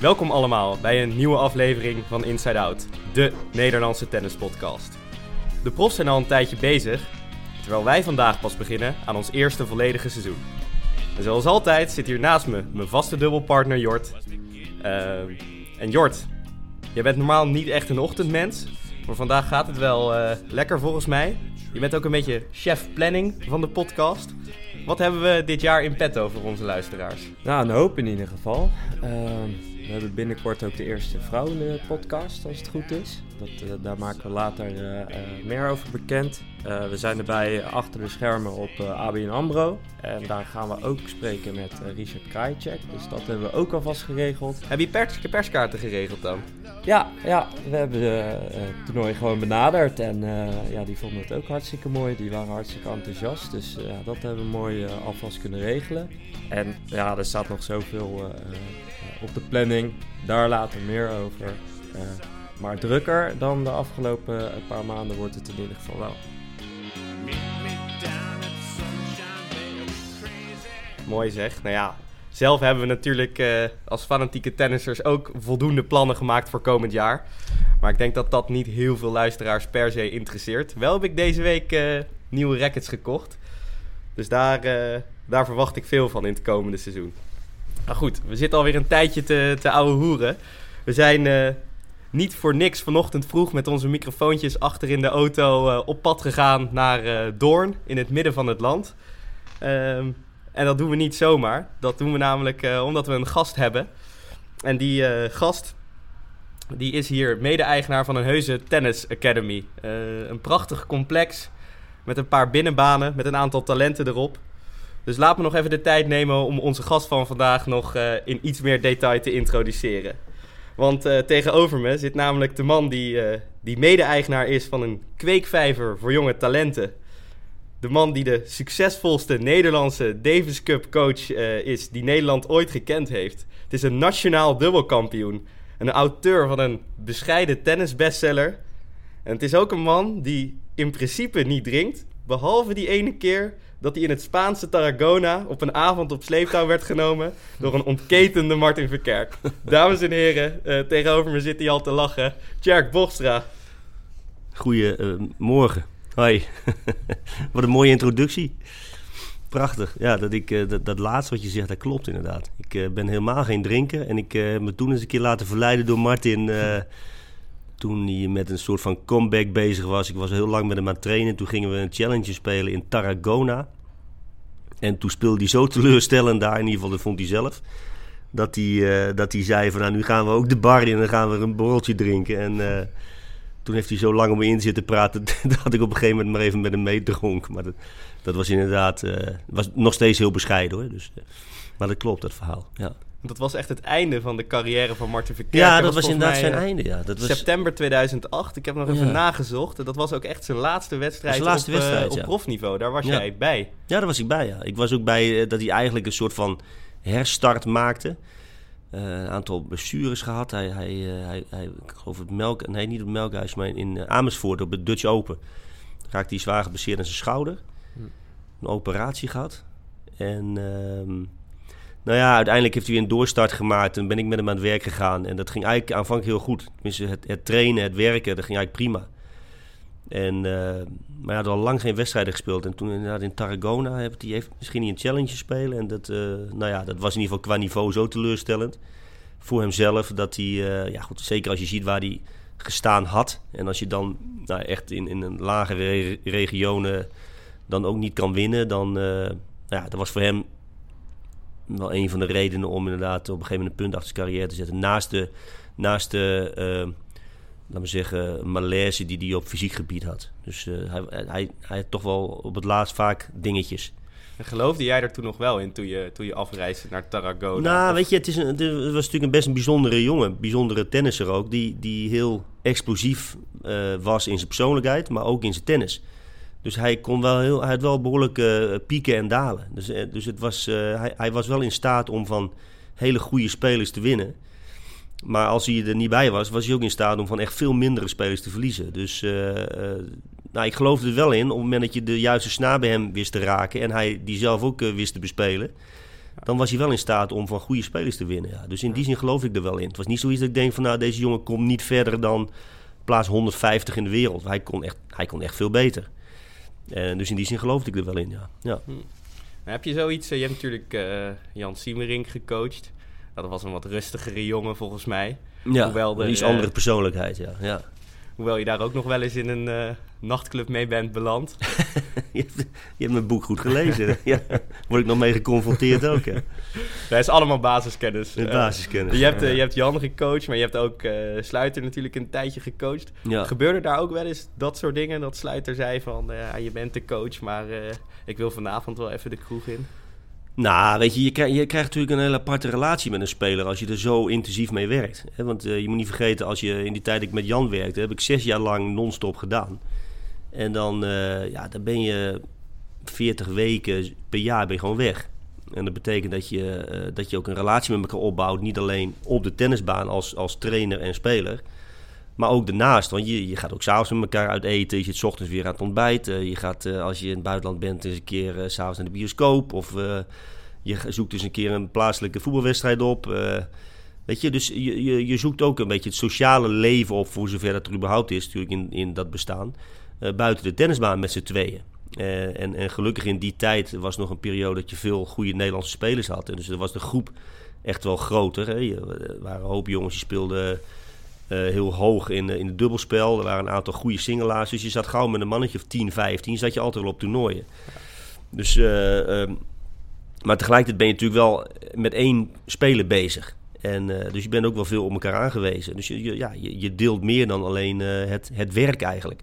Welkom allemaal bij een nieuwe aflevering van Inside Out, de Nederlandse tennispodcast. De profs zijn al een tijdje bezig, terwijl wij vandaag pas beginnen aan ons eerste volledige seizoen. En zoals altijd zit hier naast me mijn vaste dubbelpartner Jort. Uh, en Jort, jij bent normaal niet echt een ochtendmens, maar vandaag gaat het wel uh, lekker volgens mij. Je bent ook een beetje chef planning van de podcast. Wat hebben we dit jaar in petto voor onze luisteraars? Nou, een hoop in ieder geval. Uh, we hebben binnenkort ook de eerste vrouwenpodcast, als het goed is. Dat, uh, daar maken we later uh, meer over bekend. we zijn erbij achter de schermen op ABN AMRO. En daar gaan we ook spreken met Richard Krajicek. Dus dat hebben we ook alvast geregeld. Heb je pers perskaarten geregeld dan? Ja, ja we hebben het toernooi gewoon benaderd. En ja, die vonden het ook hartstikke mooi. Die waren hartstikke enthousiast. Dus ja, dat hebben we mooi alvast kunnen regelen. En ja, er staat nog zoveel op de planning. Daar later meer over. Uh, maar drukker dan de afgelopen paar maanden wordt het in ieder geval wel. Mooi zeg. Nou ja, zelf hebben we natuurlijk uh, als fanatieke tennissers ook voldoende plannen gemaakt voor komend jaar. Maar ik denk dat dat niet heel veel luisteraars per se interesseert. Wel heb ik deze week nieuwe rackets gekocht. Dus daar, daar verwacht ik veel van in het komende seizoen. Maar goed, we zitten alweer een tijdje te, te ouwe hoeren. We zijn uh, niet voor niks vanochtend vroeg met onze microfoontjes achter in de auto uh, op pad gegaan naar uh, Doorn in het midden van het land. Um, en dat doen we niet zomaar. Dat doen we namelijk omdat we een gast hebben. En die gast die is hier mede-eigenaar van een heuse tennis academy. een prachtig complex met een paar binnenbanen met een aantal talenten erop. Dus laat me nog even de tijd nemen om onze gast van vandaag nog uh, in iets meer detail te introduceren. Want uh, tegenover me zit namelijk de man die, uh, die mede-eigenaar is van een kweekvijver voor jonge talenten. De man die de succesvolste Nederlandse Davis Cup coach is die Nederland ooit gekend heeft. Het is een nationaal dubbelkampioen. Een auteur van een bescheiden tennisbestseller. En het is ook een man die in principe niet drinkt. Behalve die ene keer dat hij in het Spaanse Tarragona op een avond op sleeptouw werd genomen door een ontketende Martin Verkerk. Dames en heren, uh, tegenover me zit hij al te lachen. Tjerk Bochstra. Goedemorgen. Uh, Hoi. wat een mooie introductie. Prachtig. Ja, dat, ik, uh, dat, dat laatste wat je zegt, dat klopt inderdaad. Ik uh, ben helemaal geen drinker. En ik uh, me toen eens een keer laten verleiden door Martin. Toen hij met een soort van comeback bezig was. Ik was heel lang met hem aan het trainen. Toen gingen we een challenge spelen in Tarragona. En toen speelde hij zo teleurstellend daar, in ieder geval dat vond hij zelf. Dat hij, dat hij zei van nou nu gaan we ook de bar in en dan gaan we een borreltje drinken. En toen heeft hij zo lang om me in zitten praten dat ik op een gegeven moment maar even met hem meedronk. Maar dat, dat was inderdaad, uh, was nog steeds heel bescheiden hoor. Dus, maar dat klopt, dat verhaal. Ja. Dat was echt het einde van de carrière van Martin Verkerk. Ja, dat, dat was, inderdaad mij, zijn einde. Ja. Dat was... September 2008. Ik heb nog even ja. nagezocht. Dat was ook echt zijn laatste wedstrijd, zijn laatste op, wedstrijd, uh, ja. op profniveau. Daar was ja. jij bij. Ja, daar was ik bij. Ja. Ik was ook bij dat hij eigenlijk een soort van herstart maakte. Uh, een aantal blessures gehad. Hij, hij, hij, hij, ik geloof het melk, nee, niet op het melkhuis, maar in Amersfoort op het Dutch Open. Raakte hij zwaar geblesseerd aan zijn schouder. Hm. Een operatie gehad. En uh, nou ja, uiteindelijk heeft hij weer een doorstart gemaakt. En ben ik met hem aan het werk gegaan. En dat ging eigenlijk aanvankelijk heel goed. Tenminste, het, het trainen, het werken, dat ging eigenlijk prima. En, uh, maar hij had al lang geen wedstrijden gespeeld. En toen inderdaad in Tarragona heeft hij heeft misschien niet een challenge spelen. En dat, uh, nou ja, dat was in ieder geval qua niveau zo teleurstellend. Voor hemzelf dat hij, uh, ja goed, zeker als je ziet waar hij gestaan had. En als je dan nou, echt in, in een lagere re regionen dan ook niet kan winnen. Dan, ja, dat was voor hem wel een van de redenen om inderdaad op een gegeven moment een punt achter zijn carrière te zetten. Naast de, naast de laten we zeggen, malaise die hij op fysiek gebied had. Dus uh, hij, hij, hij had toch wel op het laatst vaak dingetjes. En geloofde jij er toen nog wel in toen je, toen je afreisde naar Tarragona? Nou, of? weet je, het, is een, het was natuurlijk een best een bijzondere jongen. Bijzondere tennisser ook. Die, die heel explosief uh, was in zijn persoonlijkheid, maar ook in zijn tennis. Dus hij, kon wel heel, hij had wel behoorlijk uh, pieken en dalen. Dus, dus het was, hij, hij was wel in staat om van hele goede spelers te winnen. Maar als hij er niet bij was, was hij ook in staat om van echt veel mindere spelers te verliezen. Dus uh, uh, nou, ik geloofde er wel in op het moment dat je de juiste snaar bij hem wist te raken en hij die zelf ook uh, wist te bespelen. dan was hij wel in staat om van goede spelers te winnen. Ja. Dus in die zin geloof ik er wel in. Het was niet zoiets dat ik denk van nou, deze jongen komt niet verder dan plaats 150 in de wereld. Hij kon echt, hij kon echt veel beter. En dus in die zin geloofde ik er wel in, ja. ja. Hm. Heb je zoiets, je hebt natuurlijk uh, Jan Siemering gecoacht. Dat was een wat rustigere jongen volgens mij. Ja, Hoewel er, iets andere uh, persoonlijkheid, ja. ja. Hoewel je daar ook nog wel eens in een uh, nachtclub mee bent beland. je, hebt, je, hebt, mijn boek goed gelezen. ja, word ik nog mee geconfronteerd ook, hè? Dat is allemaal basiskennis. Uh, basiskennis. je, hebt, uh, je hebt Jan gecoacht, maar je hebt ook Sluiter natuurlijk een tijdje gecoacht. Ja. Gebeurde daar ook wel eens dat soort dingen? Dat Sluiter zei van, je bent de coach, maar ik wil vanavond wel even de kroeg in? Nou, weet je, je, krijgt, natuurlijk een hele aparte relatie met een speler als je er zo intensief mee werkt. Want uh, je moet niet vergeten, als je in die tijd dat ik met Jan werkte, heb ik zes jaar lang non-stop gedaan. En dan, uh, ja, dan ben je 40 weken per jaar ben je gewoon weg. En dat betekent dat je, uh, dat je ook een relatie met elkaar opbouwt. Niet alleen op de tennisbaan als, als trainer en speler. Maar ook daarnaast, want je, je gaat ook s'avonds met elkaar uit eten. Je zit s ochtends weer aan het ontbijten. Je gaat, uh, als je in het buitenland bent, eens een keer uh, s'avonds naar de bioscoop. Of uh, je zoekt dus een keer een plaatselijke voetbalwedstrijd op. weet je, dus je, je, je, zoekt ook een beetje het sociale leven op, voor zover dat er überhaupt is, natuurlijk in, in dat bestaan. buiten de tennisbaan met z'n tweeën. en, en gelukkig in die tijd was nog een periode dat je veel goede Nederlandse spelers had. En dus was de groep echt wel groter. Hè. Er waren een hoop jongens die speelden heel hoog in, in het dubbelspel. Er waren een aantal goede singelaars. Dus je zat gauw met een mannetje of 10, 15. Zat je altijd wel op toernooien. Dus, uh, um, maar tegelijkertijd ben je natuurlijk wel met één speler bezig. En, dus je bent ook wel veel op elkaar aangewezen. Dus je, ja, je, je, deelt meer dan alleen het, het werk eigenlijk.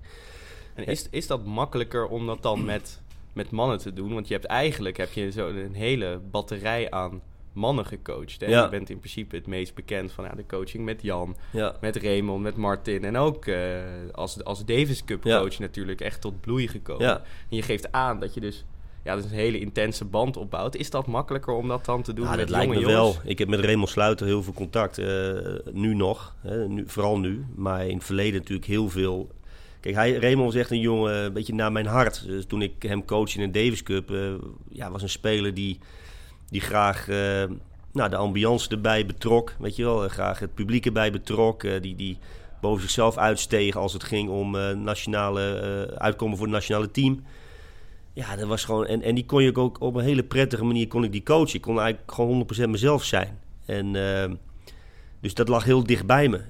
En is, is dat makkelijker om dat dan met, met mannen te doen? Want je hebt eigenlijk heb je zo een hele batterij aan mannen gecoacht. Hè? Je bent in principe het meest bekend van ja, de coaching met Jan, met Raymond, met Martin. En ook uh, als, als Davis Cup coach natuurlijk echt tot bloei gekomen. En je geeft aan dat je dus ja, dus een hele intense band opbouwt. Is dat makkelijker om dat dan te doen ja, met dat lijkt me jongens? wel. Ik heb met Raymond Sluiter heel veel contact. Uh, nu nog, hè, nu, vooral nu. Maar in het verleden natuurlijk heel veel... Kijk, hij, Raymond is echt een jongen, een beetje naar mijn hart. Dus toen ik hem coach in de Davis Cup, uh, ja, was een speler die die graag uh, nou, de ambiance erbij betrok. Weet je wel, graag het publiek erbij betrok. Uh, die, die boven zichzelf uitstegen als het ging om nationale uitkomen voor het nationale team. Ja, dat was gewoon. En, en die kon je ook op een hele prettige manier kon ik die coachen. Ik kon eigenlijk gewoon 100% mezelf zijn. En dus dat lag heel dicht bij me.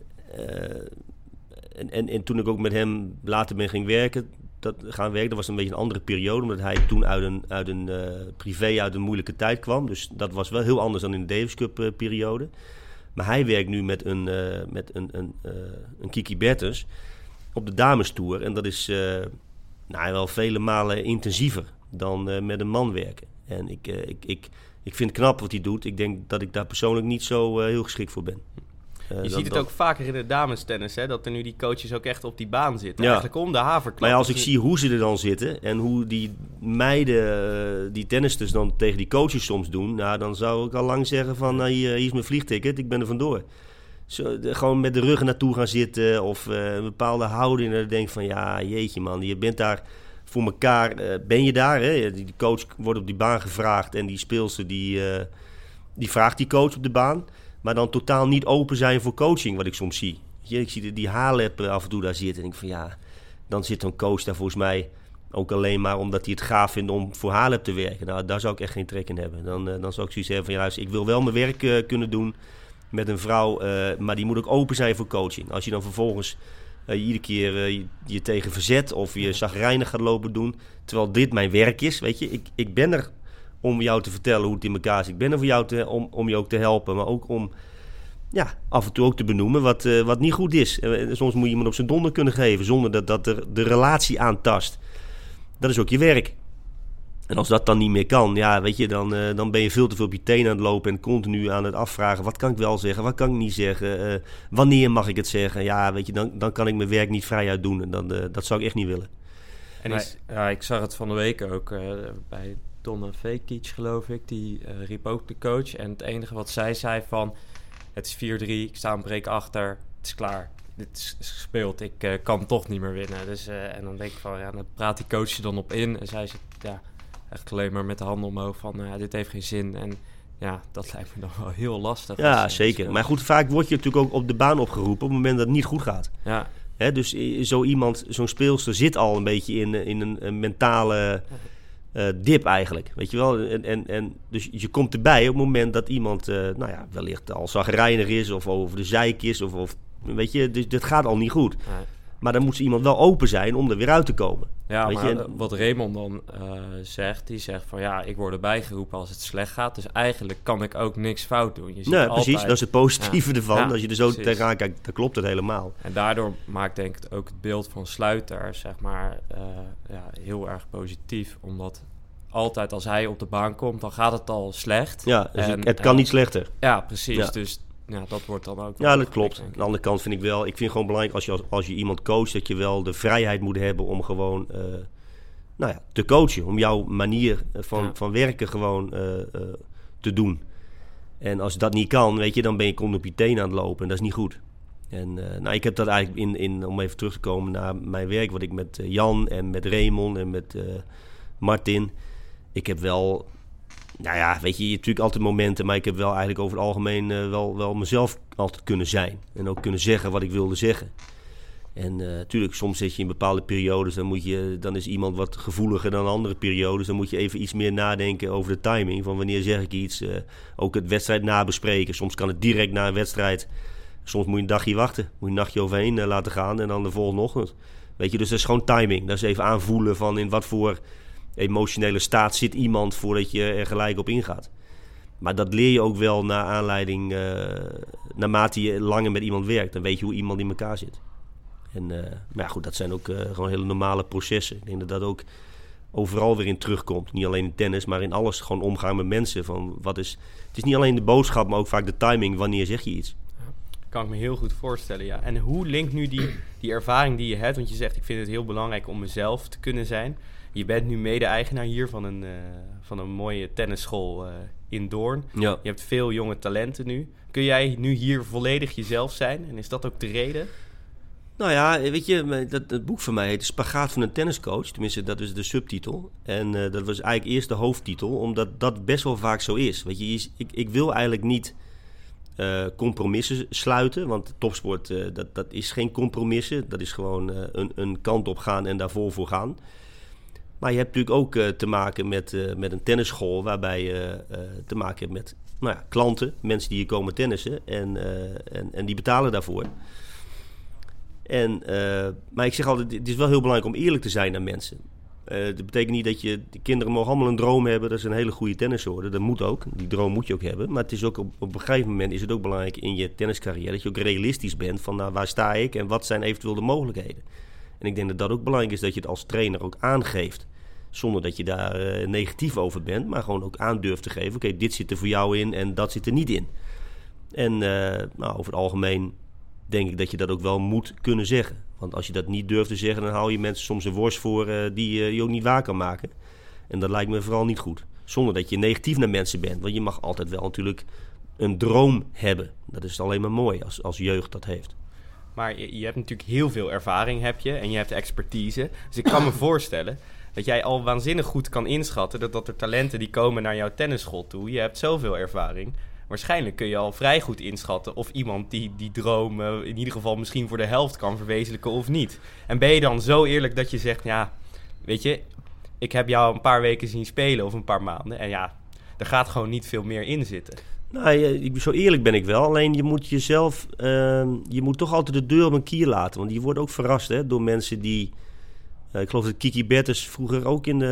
En, en, en, toen ik ook met hem later ben ging werken, dat gaan werken. Dat was een beetje een andere periode, omdat hij toen uit een, uit een uh, privé, uit een moeilijke tijd kwam. Dus dat was wel heel anders dan in de Davis Cup uh, periode. Maar hij werkt nu met een, uh, met een, een, een Kiki Bertens op de dames tour. En dat is nou, wel vele malen intensiever dan met een man werken. En ik, ik, ik, ik vind het knap wat hij doet. Ik denk dat ik daar persoonlijk niet zo heel geschikt voor ben. Uh, je ziet het ook vaker in de damestennis, hè, dat er nu die coaches ook echt op die baan zitten. Ja. Eigenlijk om de haverklap. Maar ja, als ik zie hoe ze er dan zitten en hoe die meiden, die tennisters dan tegen die coaches soms doen, nou, dan zou ik al lang zeggen van, nou, hier, hier is mijn vliegticket, ik ben er vandoor. Zo, de, gewoon met de rug naartoe gaan zitten of uh, een bepaalde houding. En dan denk van, ja, jeetje man, je bent daar voor elkaar. Uh, ben je daar? Hè? Die coach wordt op die baan gevraagd en die speelster die, die vraagt die coach op de baan. Maar dan totaal niet open zijn voor coaching, wat ik soms zie. Je, ik zie die, die haarlep af en toe daar zitten. En ik van ja, dan zit een coach daar volgens mij ook alleen maar omdat hij het gaaf vindt om voor Haarlem te werken. Nou, daar zou ik echt geen trek in hebben. Dan, uh, dan zou ik zoiets hebben van ja, ik wil wel mijn werk uh, kunnen doen met een vrouw, uh, maar die moet ook open zijn voor coaching. Als je dan vervolgens iedere keer je, je, tegen verzet of je zagrijnig gaat lopen doen, terwijl dit mijn werk is, weet je, ik, ik ben er om jou te vertellen hoe het in elkaar zit. Ik ben er voor jou te, om, om je ook te helpen, maar ook om ja, af en toe ook te benoemen wat, uh, wat niet goed is. Uh, soms moet je iemand op zijn donder kunnen geven zonder dat dat er de relatie aantast. Dat is ook je werk. En als dat dan niet meer kan, ja, weet je, dan, uh, dan ben je veel te veel op je tenen aan het lopen en continu aan het afvragen: wat kan ik wel zeggen, wat kan ik niet zeggen, wanneer mag ik het zeggen? Ja, weet je, dan, dan kan ik mijn werk niet vrijuit doen en dan, dat zou ik echt niet willen. En is... ja, ik zag het van de week ook bij Donna Vekic, geloof ik. Die uh, riep ook de coach. En het enige wat zij zei van... Het is 4-3, ik sta een break achter. Het is klaar. Dit is, gespeeld. Ik uh, kan toch niet meer winnen. Dus, uh, en dan denk ik van... Ja, dan praat die coach je dan op in. En zij zit ja, echt alleen maar met de handen omhoog van... dit heeft geen zin. En ja, dat lijkt me dan wel heel lastig. Ja, zeker. Maar goed, vaak word je natuurlijk ook op de baan opgeroepen op het moment dat het niet goed gaat. Ja, Hè, dus zo iemand, zo'n speelster zit al een beetje in, eh, in een, een mentale eh, dip eigenlijk. Weet je wel? En, en, en, dus je komt erbij op het moment dat iemand, eh, nou ja, wellicht al zagrijnig is of over de zeik is. Of, of, weet je, dus dit gaat al niet goed. Maar dan moet iemand wel open zijn om er weer uit te komen. Ja, Weet maar je, eh, wat Raymond dan eh, zegt, die zegt van ja, ik word erbij geroepen als het slecht gaat. Dus eigenlijk kan ik ook niks fout doen. Je ziet Nee, altijd, precies. Dat is het positieve Ja. ervan. Ja, Als je er zo precies. tegenaan kijkt, dan klopt het helemaal. En daardoor maakt denk ik ook het beeld van Sluiter, zeg maar, eh, ja, heel erg positief. Omdat altijd als hij op de baan komt, dan gaat het al slecht. Ja, dus En, het, kan niet slechter. Ja, precies. Ja. Dus ja, dat wordt dan ook... Ja, dat klopt. Aan de andere kant vind ik wel, ik vind gewoon belangrijk als je, als, als je iemand coacht, dat je wel de vrijheid moet hebben om gewoon eh, nou ja, te coachen. Om jouw manier van, Ja. van werken gewoon eh, eh, te doen. En als dat niet kan, weet je, dan ben je continu op je tenen aan het lopen en dat is niet goed. En eh, nou, ik heb dat eigenlijk in, in, om even terug te komen naar mijn werk, wat ik met eh, Jan en met Raymond en met eh, Martin. Ik heb wel, nou ja, weet je, je hebt natuurlijk altijd momenten, maar ik heb wel eigenlijk over het algemeen eh, wel, wel mezelf altijd kunnen zijn. En ook kunnen zeggen wat ik wilde zeggen. En natuurlijk, soms zit je in bepaalde periodes, dan, moet je, dan is iemand wat gevoeliger dan andere periodes. Dan moet je even iets meer nadenken over de timing. Van wanneer zeg ik iets. eh, ook het wedstrijd nabespreken. Soms kan het direct na een wedstrijd. Soms moet je een dagje wachten. Moet je een nachtje overheen eh, laten gaan en dan de volgende ochtend. Weet je, dus dat is gewoon timing. Dat is even aanvoelen van in wat voor emotionele staat zit iemand voordat je er gelijk op ingaat. Maar dat leer je ook wel naar aanleiding, eh, naarmate je langer met iemand werkt. Dan weet je hoe iemand in elkaar zit. En, eh, maar ja, goed, dat zijn ook eh, gewoon hele normale processen. Ik denk dat dat ook overal weer in terugkomt. Niet alleen in tennis, maar in alles. Gewoon omgaan met mensen. Van wat is, het is niet alleen de boodschap, maar ook vaak de timing. Wanneer zeg je iets? Kan ik me heel goed voorstellen, ja. En hoe linkt nu die, die ervaring die je hebt? Want je zegt, ik vind het heel belangrijk om mezelf te kunnen zijn. Je bent nu mede-eigenaar hier van een, eh, van een mooie tennisschool eh, in Doorn. Ja. Je hebt veel jonge talenten nu. Kun jij nu hier volledig jezelf zijn? En is dat ook de reden? Nou ja, weet je, dat, dat boek van mij heet De Spagaat van een tenniscoach. Tenminste, dat is de subtitel. En eh, dat was eigenlijk eerst de hoofdtitel, omdat dat best wel vaak zo is. Weet je, ik, ik wil eigenlijk niet eh, compromissen sluiten, want topsport, dat, dat is geen compromissen. Dat is gewoon een, een kant op gaan en daarvoor voor gaan. Maar je hebt natuurlijk ook eh, te maken met, eh, met een tennisschool, waarbij je eh, te maken hebt met nou ja, klanten, mensen die hier komen tennissen en, en, en die betalen daarvoor. En, maar ik zeg altijd, het is wel heel belangrijk om eerlijk te zijn naar mensen. Dat betekent niet dat je, de kinderen mogen allemaal een droom hebben, dat ze een hele goede tennisser worden. Dat moet ook, die droom moet je ook hebben. Maar het is ook op, op een gegeven moment is het ook belangrijk in je tenniscarrière dat je ook realistisch bent van nou, waar sta ik en wat zijn eventueel de mogelijkheden. En ik denk dat dat ook belangrijk is dat je het als trainer ook aangeeft. Zonder dat je daar eh, negatief over bent, maar gewoon ook aan durft te geven. Oké, dit zit er voor jou in en dat zit er niet in. En eh, nou, over het algemeen denk ik dat je dat ook wel moet kunnen zeggen. Want als je dat niet durft te zeggen, dan haal je mensen soms een worst voor eh, die je ook niet waar kan maken. En dat lijkt me vooral niet goed. Zonder dat je negatief naar mensen bent. Want je mag altijd wel natuurlijk een droom hebben. Dat is alleen maar mooi als, als jeugd dat heeft. Maar je, je hebt natuurlijk heel veel ervaring heb je en je hebt expertise. Dus ik kan me voorstellen dat jij al waanzinnig goed kan inschatten dat, dat er talenten die komen naar jouw tennisschool toe. Je hebt zoveel ervaring. Waarschijnlijk kun je al vrij goed inschatten of iemand die die droom in ieder geval misschien voor de helft kan verwezenlijken of niet. En ben je dan zo eerlijk dat je zegt, ja, weet je, ik heb jou een paar weken zien spelen of een paar maanden. En ja, er gaat gewoon niet veel meer in zitten. Nou, zo eerlijk ben ik wel. Alleen je moet jezelf, ehm, je moet toch altijd de deur op een kier laten. Want je wordt ook verrast hè, door mensen die. eh, ik geloof dat Kiki Bertens vroeger ook in de,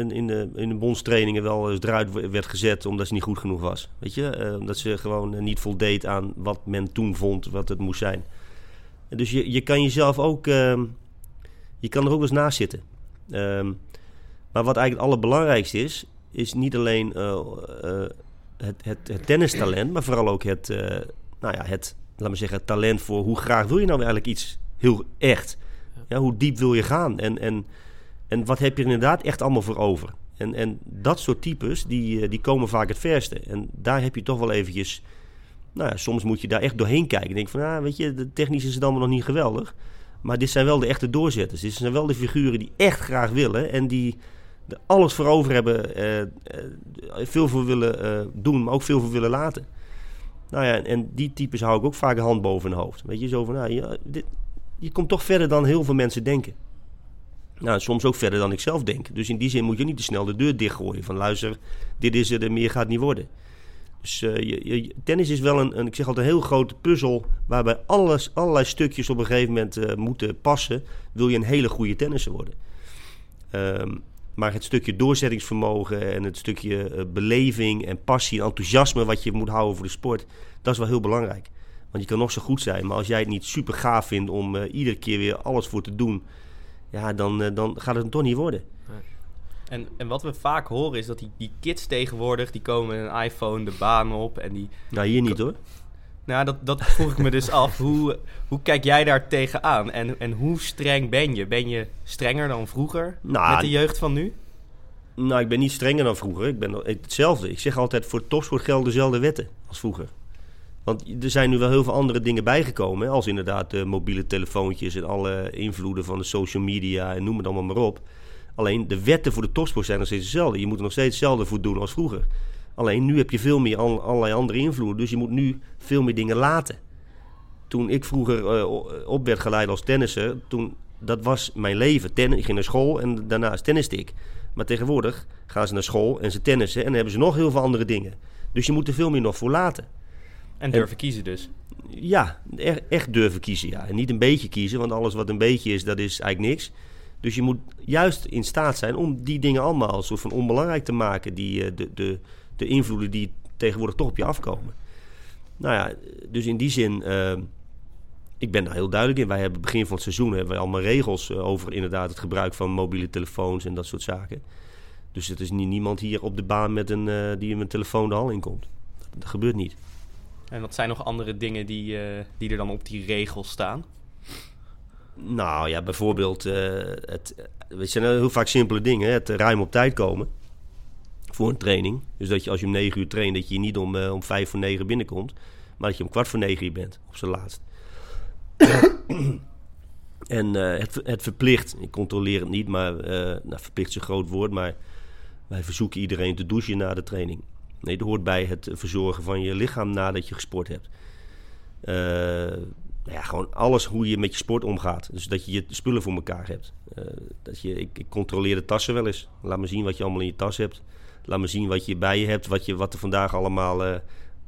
eh, in- de, in de bondstrainingen wel eens eruit werd gezet omdat ze niet goed genoeg was. Weet je, Eh, omdat ze gewoon niet voldeed aan wat men toen vond wat het moest zijn. Dus je, je kan jezelf ook, ehm, je kan er ook eens naast zitten. Ehm, maar wat eigenlijk het allerbelangrijkste is, is niet alleen het, het, het tennistalent, maar vooral ook het, eh, nou ja, het, laat me zeggen, het talent voor hoe graag wil je nou eigenlijk iets heel echt. Ja, hoe diep wil je gaan en, en, en wat heb je er inderdaad echt allemaal voor over. En, en dat soort types, die, eh, die komen vaak het verste. En daar heb je toch wel eventjes, nou ja, soms moet je daar echt doorheen kijken. Ik denk van, ah, weet je, de technisch is het allemaal nog niet geweldig. Maar dit zijn wel de echte doorzetters. Dit zijn wel de figuren die echt graag willen en die alles voor over hebben, eh, eh, veel voor willen eh, doen, maar ook veel voor willen laten. Nou ja, en die types hou ik ook vaak een hand boven hun hoofd. Weet je, zo van, nou, ja, dit, je komt toch verder dan heel veel mensen denken. Nou, soms ook verder dan ik zelf denk. Dus in die zin moet je niet te snel de deur dichtgooien. Van luister, dit is er, meer gaat niet worden. Dus je, je, tennis is wel een, een, ik zeg altijd, een heel grote puzzel. Waarbij alles, allerlei stukjes op een gegeven moment moeten passen. Wil je een hele goede tennisser worden. Um, maar het stukje doorzettingsvermogen en het stukje uh, beleving en passie en enthousiasme wat je moet houden voor de sport, dat is wel heel belangrijk. Want je kan nog zo goed zijn, maar als jij het niet super gaaf vindt om uh, iedere keer weer alles voor te doen, ja, dan, uh, dan gaat het toch niet worden. En, en wat we vaak horen is dat die, die kids tegenwoordig, die komen met een iPhone de baan op en die... Nou, hier niet hoor. Nou, dat, dat vroeg ik me dus af. Hoe, hoe kijk jij daar tegenaan? En, en hoe streng ben je? Ben je strenger dan vroeger nou, met de jeugd van nu? Nou, ik ben niet strenger dan vroeger. Ik ben hetzelfde. Ik zeg altijd, voor topsport gelden dezelfde wetten als vroeger. Want er zijn nu wel heel veel andere dingen bijgekomen. Als inderdaad de mobiele telefoontjes en alle invloeden van de social media en noem het allemaal maar op. Alleen de wetten voor de topsport zijn nog steeds hetzelfde. Je moet er nog steeds hetzelfde voor doen als vroeger. Alleen nu heb je veel meer allerlei andere invloeden. Dus je moet nu veel meer dingen laten. Toen ik vroeger uh, op werd geleid als tennisser, toen, dat was mijn leven. Ten, ik ging naar school en daarnaast tenniste ik. Maar tegenwoordig gaan ze naar school en ze tennissen en dan hebben ze nog heel veel andere dingen. Dus je moet er veel meer nog voor laten. En durven en, kiezen dus. Ja, echt, echt durven kiezen. Ja. En niet een beetje kiezen, want alles wat een beetje is, dat is eigenlijk niks. Dus je moet juist in staat zijn om die dingen allemaal soort van onbelangrijk te maken. Die, de, de, de invloeden die tegenwoordig toch op je afkomen. Nou ja, dus in die zin, uh, ik ben daar heel duidelijk in. Wij hebben begin van het seizoen hebben wij allemaal regels uh, over inderdaad het gebruik van mobiele telefoons en dat soort zaken. Dus het is niet niemand hier op de baan met een, uh, die met een telefoon de hal in komt. Dat, gebeurt niet. En wat zijn nog andere dingen die, die er dan op die regels staan? Nou ja, bijvoorbeeld, het, het zijn heel vaak simpele dingen. Het ruim op tijd komen voor een training. Dus dat je als je om 9 uur traint, dat je niet om, uh, om 5 voor 9 binnenkomt. Maar dat je om kwart voor 9 uur bent, op zijn laatst. en uh, het, het verplicht, ik controleer het niet, maar uh, nou, verplicht is een groot woord, maar wij verzoeken iedereen te douchen na de training. Nee, dat hoort bij het verzorgen van je lichaam nadat je gesport hebt. nou ja, gewoon alles hoe je met je sport omgaat. Dus dat je je spullen voor elkaar hebt. dat je, ik, ik controleer de tassen wel eens. Laat me zien wat je allemaal in je tas hebt. Laat me zien wat je bij je hebt, wat, je, wat er vandaag allemaal... Uh,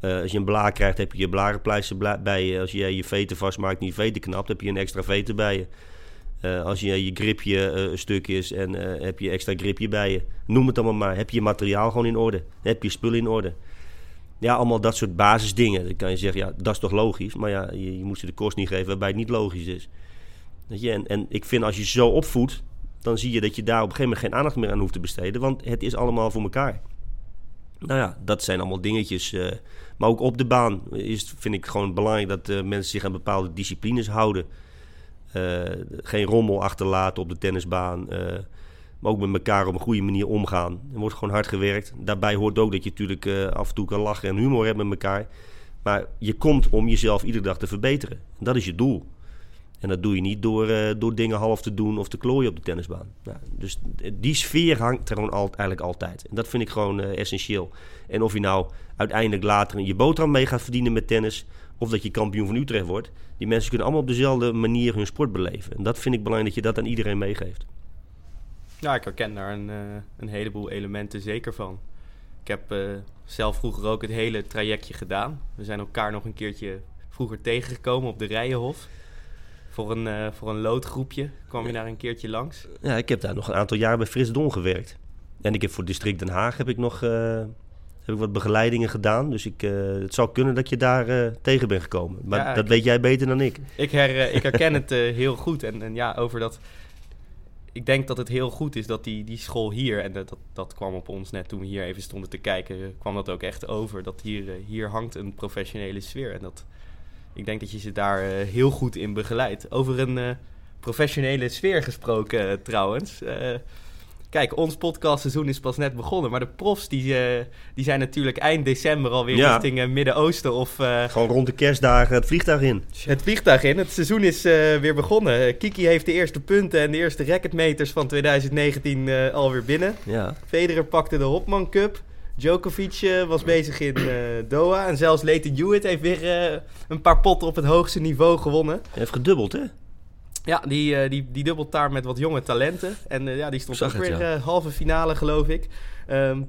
uh, als je een blaar krijgt, heb je je blarenpleister bij je. Als je je veten vastmaakt en je veten knapt, heb je een extra veten bij je. Uh, als je je gripje een stuk is en heb je extra gripje bij je. Noem het allemaal maar. Heb je je materiaal gewoon in orde? Heb je spullen in orde? Ja, allemaal dat soort basisdingen. Dan kan je zeggen, ja, dat is toch logisch. Maar ja, je, je moet ze de kost niet geven waarbij het niet logisch is. Weet je? En, en ik vind als je zo opvoedt, dan zie je dat je daar op een gegeven moment geen aandacht meer aan hoeft te besteden. Want het is allemaal voor elkaar. Nou ja, dat zijn allemaal dingetjes. Uh, maar ook op de baan is, vind ik gewoon belangrijk dat uh, mensen zich aan bepaalde disciplines houden. Uh, geen rommel achterlaten op de tennisbaan. maar ook met elkaar op een goede manier omgaan. Er wordt gewoon hard gewerkt. Daarbij hoort ook dat je natuurlijk af en toe kan lachen en humor hebt met elkaar. Maar je komt om jezelf iedere dag te verbeteren. Dat is je doel. En dat doe je niet door, uh, door dingen half te doen of te klooien op de tennisbaan. Dus die sfeer hangt er gewoon eigenlijk altijd. En dat vind ik gewoon uh, essentieel. En of je nou uiteindelijk later je boterham mee gaat verdienen met tennis... of dat je kampioen van Utrecht wordt... die mensen kunnen allemaal op dezelfde manier hun sport beleven. En dat vind ik belangrijk dat je dat aan iedereen meegeeft. Ja, ik herken daar een, uh, een heleboel elementen zeker van. Ik heb zelf vroeger ook het hele trajectje gedaan. We zijn elkaar nog een keertje vroeger tegengekomen op de Rijenhof voor een, uh, voor een loodgroepje. Kwam je daar een keertje langs? Ja, ik heb daar nog een aantal jaar bij Fris Don gewerkt. En ik heb voor District Den Haag heb ik nog uh, heb ik wat begeleidingen gedaan. Dus ik, uh, het zou kunnen dat je daar tegen bent gekomen. Maar ja, dat weet jij beter dan ik. Ik, her, ik herken het heel goed. En, en ja, over dat... Ik denk dat het heel goed is dat die, die school hier... En dat, dat, dat kwam op ons net toen we hier even stonden te kijken... kwam dat ook echt over. Dat hier, hier hangt een professionele sfeer. En dat ik denk dat je ze daar uh, heel goed in begeleidt. Over een uh, professionele sfeer gesproken uh, trouwens. kijk, ons podcastseizoen is pas net begonnen. Maar de profs die, eh, die zijn natuurlijk eind december alweer Ja. richting eh, Midden-Oosten of eh, Gewoon rond de kerstdagen het vliegtuig in. het vliegtuig in. Het seizoen is eh, weer begonnen. Eh, Kiki heeft de eerste punten en de eerste racketmeters van 2019 eh, alweer binnen. Ja. Federer pakte de Hopman Cup. Djokovic eh, was bezig in eh, Doha. En zelfs Leighton Hewitt heeft weer eh, een paar potten op het hoogste niveau gewonnen. Hij heeft gedubbeld, hè? Ja, die, eh, die, die dubbelt daar met wat jonge talenten. En ja, die stond ook het, weer ja. halve finale, geloof ik. Ehm,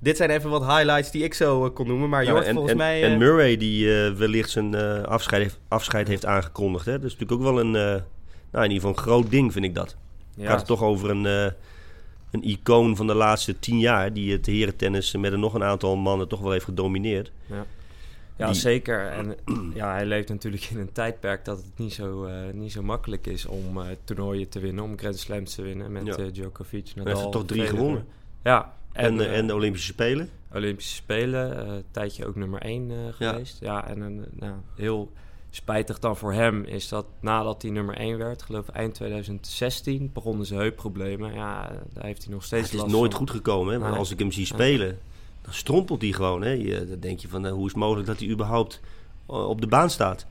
dit zijn even wat highlights die ik zo kon noemen. Maar Ja, Jort, en, volgens en, mij... en Murray, die eh, wellicht zijn eh, afscheid, heeft, afscheid heeft aangekondigd. Hè? Dat is natuurlijk ook wel een, eh, nou, in ieder geval een groot ding, vind ik dat. Ja, Het gaat toch over een, eh, een icoon van de laatste tien jaar... die het herentennis met een nog een aantal mannen toch wel heeft gedomineerd. Ja, Die- zeker. En ja, hij leeft natuurlijk in een tijdperk dat het niet zo, eh, niet zo makkelijk is om eh, toernooien te winnen, om Grand Slams te winnen met Ja. eh, Djokovic. Hij Nadal, heeft er toch drie gewonnen. Ja, En, en, de, en de Olympische Spelen. Olympische Spelen, een tijdje ook nummer 1 geweest. Ja, en een, nou, heel spijtig dan voor hem is dat nadat hij nummer 1 werd, geloof ik eind 2016, begonnen zijn heupproblemen. Ja, daar heeft hij nog steeds het is last nooit van. goed gekomen. Hè? Nee. als ik hem zie spelen, dan strompelt hij gewoon. Hè? Je, dan denk je van, eh, hoe is het mogelijk dat hij überhaupt eh, op de baan staat?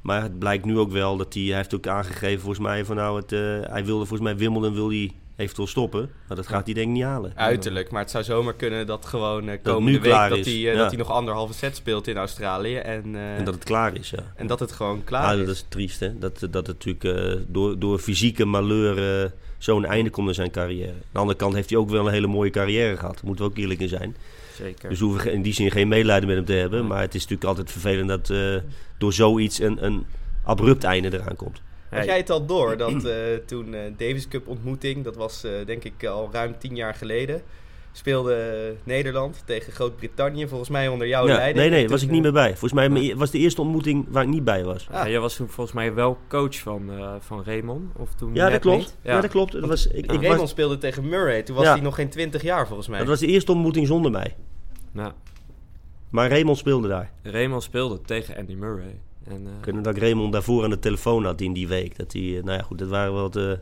Maar het blijkt nu ook wel dat hij, hij heeft ook aangegeven volgens mij van nou, het, eh, hij wilde volgens mij Wimbledon wil hij eventueel stoppen. Maar dat gaat hij denk ik niet halen. Uiterlijk, maar het zou zomaar kunnen dat gewoon eh, het komende nu week klaar dat is. hij, eh, Ja. dat hij nog anderhalve set speelt in Australië. En, eh, En dat het klaar is, ja. en dat het gewoon klaar Ah, is. dat is triest, hè? Dat, dat het natuurlijk eh, door, door fysieke malheur eh, zo'n einde komt in zijn carrière. Aan de andere kant heeft hij ook wel een hele mooie carrière gehad. Daar moeten we ook eerlijk in zijn. Zeker. Dus we hoeven in die zin geen medelijden met hem te hebben. Maar het is natuurlijk altijd vervelend dat eh, door zoiets een, een abrupt einde eraan komt. Had jij het al door dat eh, toen eh, Davis Cup ontmoeting, dat was eh, denk ik al ruim tien jaar geleden, speelde Nederland tegen Groot-Brittannië, volgens mij onder jouw Ja, leiding. nee, nee, was ik niet meer bij. Volgens mij was de eerste ontmoeting waar ik niet bij was. Ja, jij was toen volgens mij wel coach van, eh van Raymond. Of toen Ja, dat klopt. Ja. dat klopt. Dat was, ik, ik Raymond was, speelde tegen Murray, toen was Ja. hij nog geen 20 jaar volgens mij. dat was de eerste ontmoeting zonder mij. Nou, Maar Raymond speelde daar. Raymond speelde tegen Andy Murray. En, eh, nog dat ik Raymond daarvoor aan de telefoon had in die week. Dat hij, eh, nou ja, goed, dat waren wel de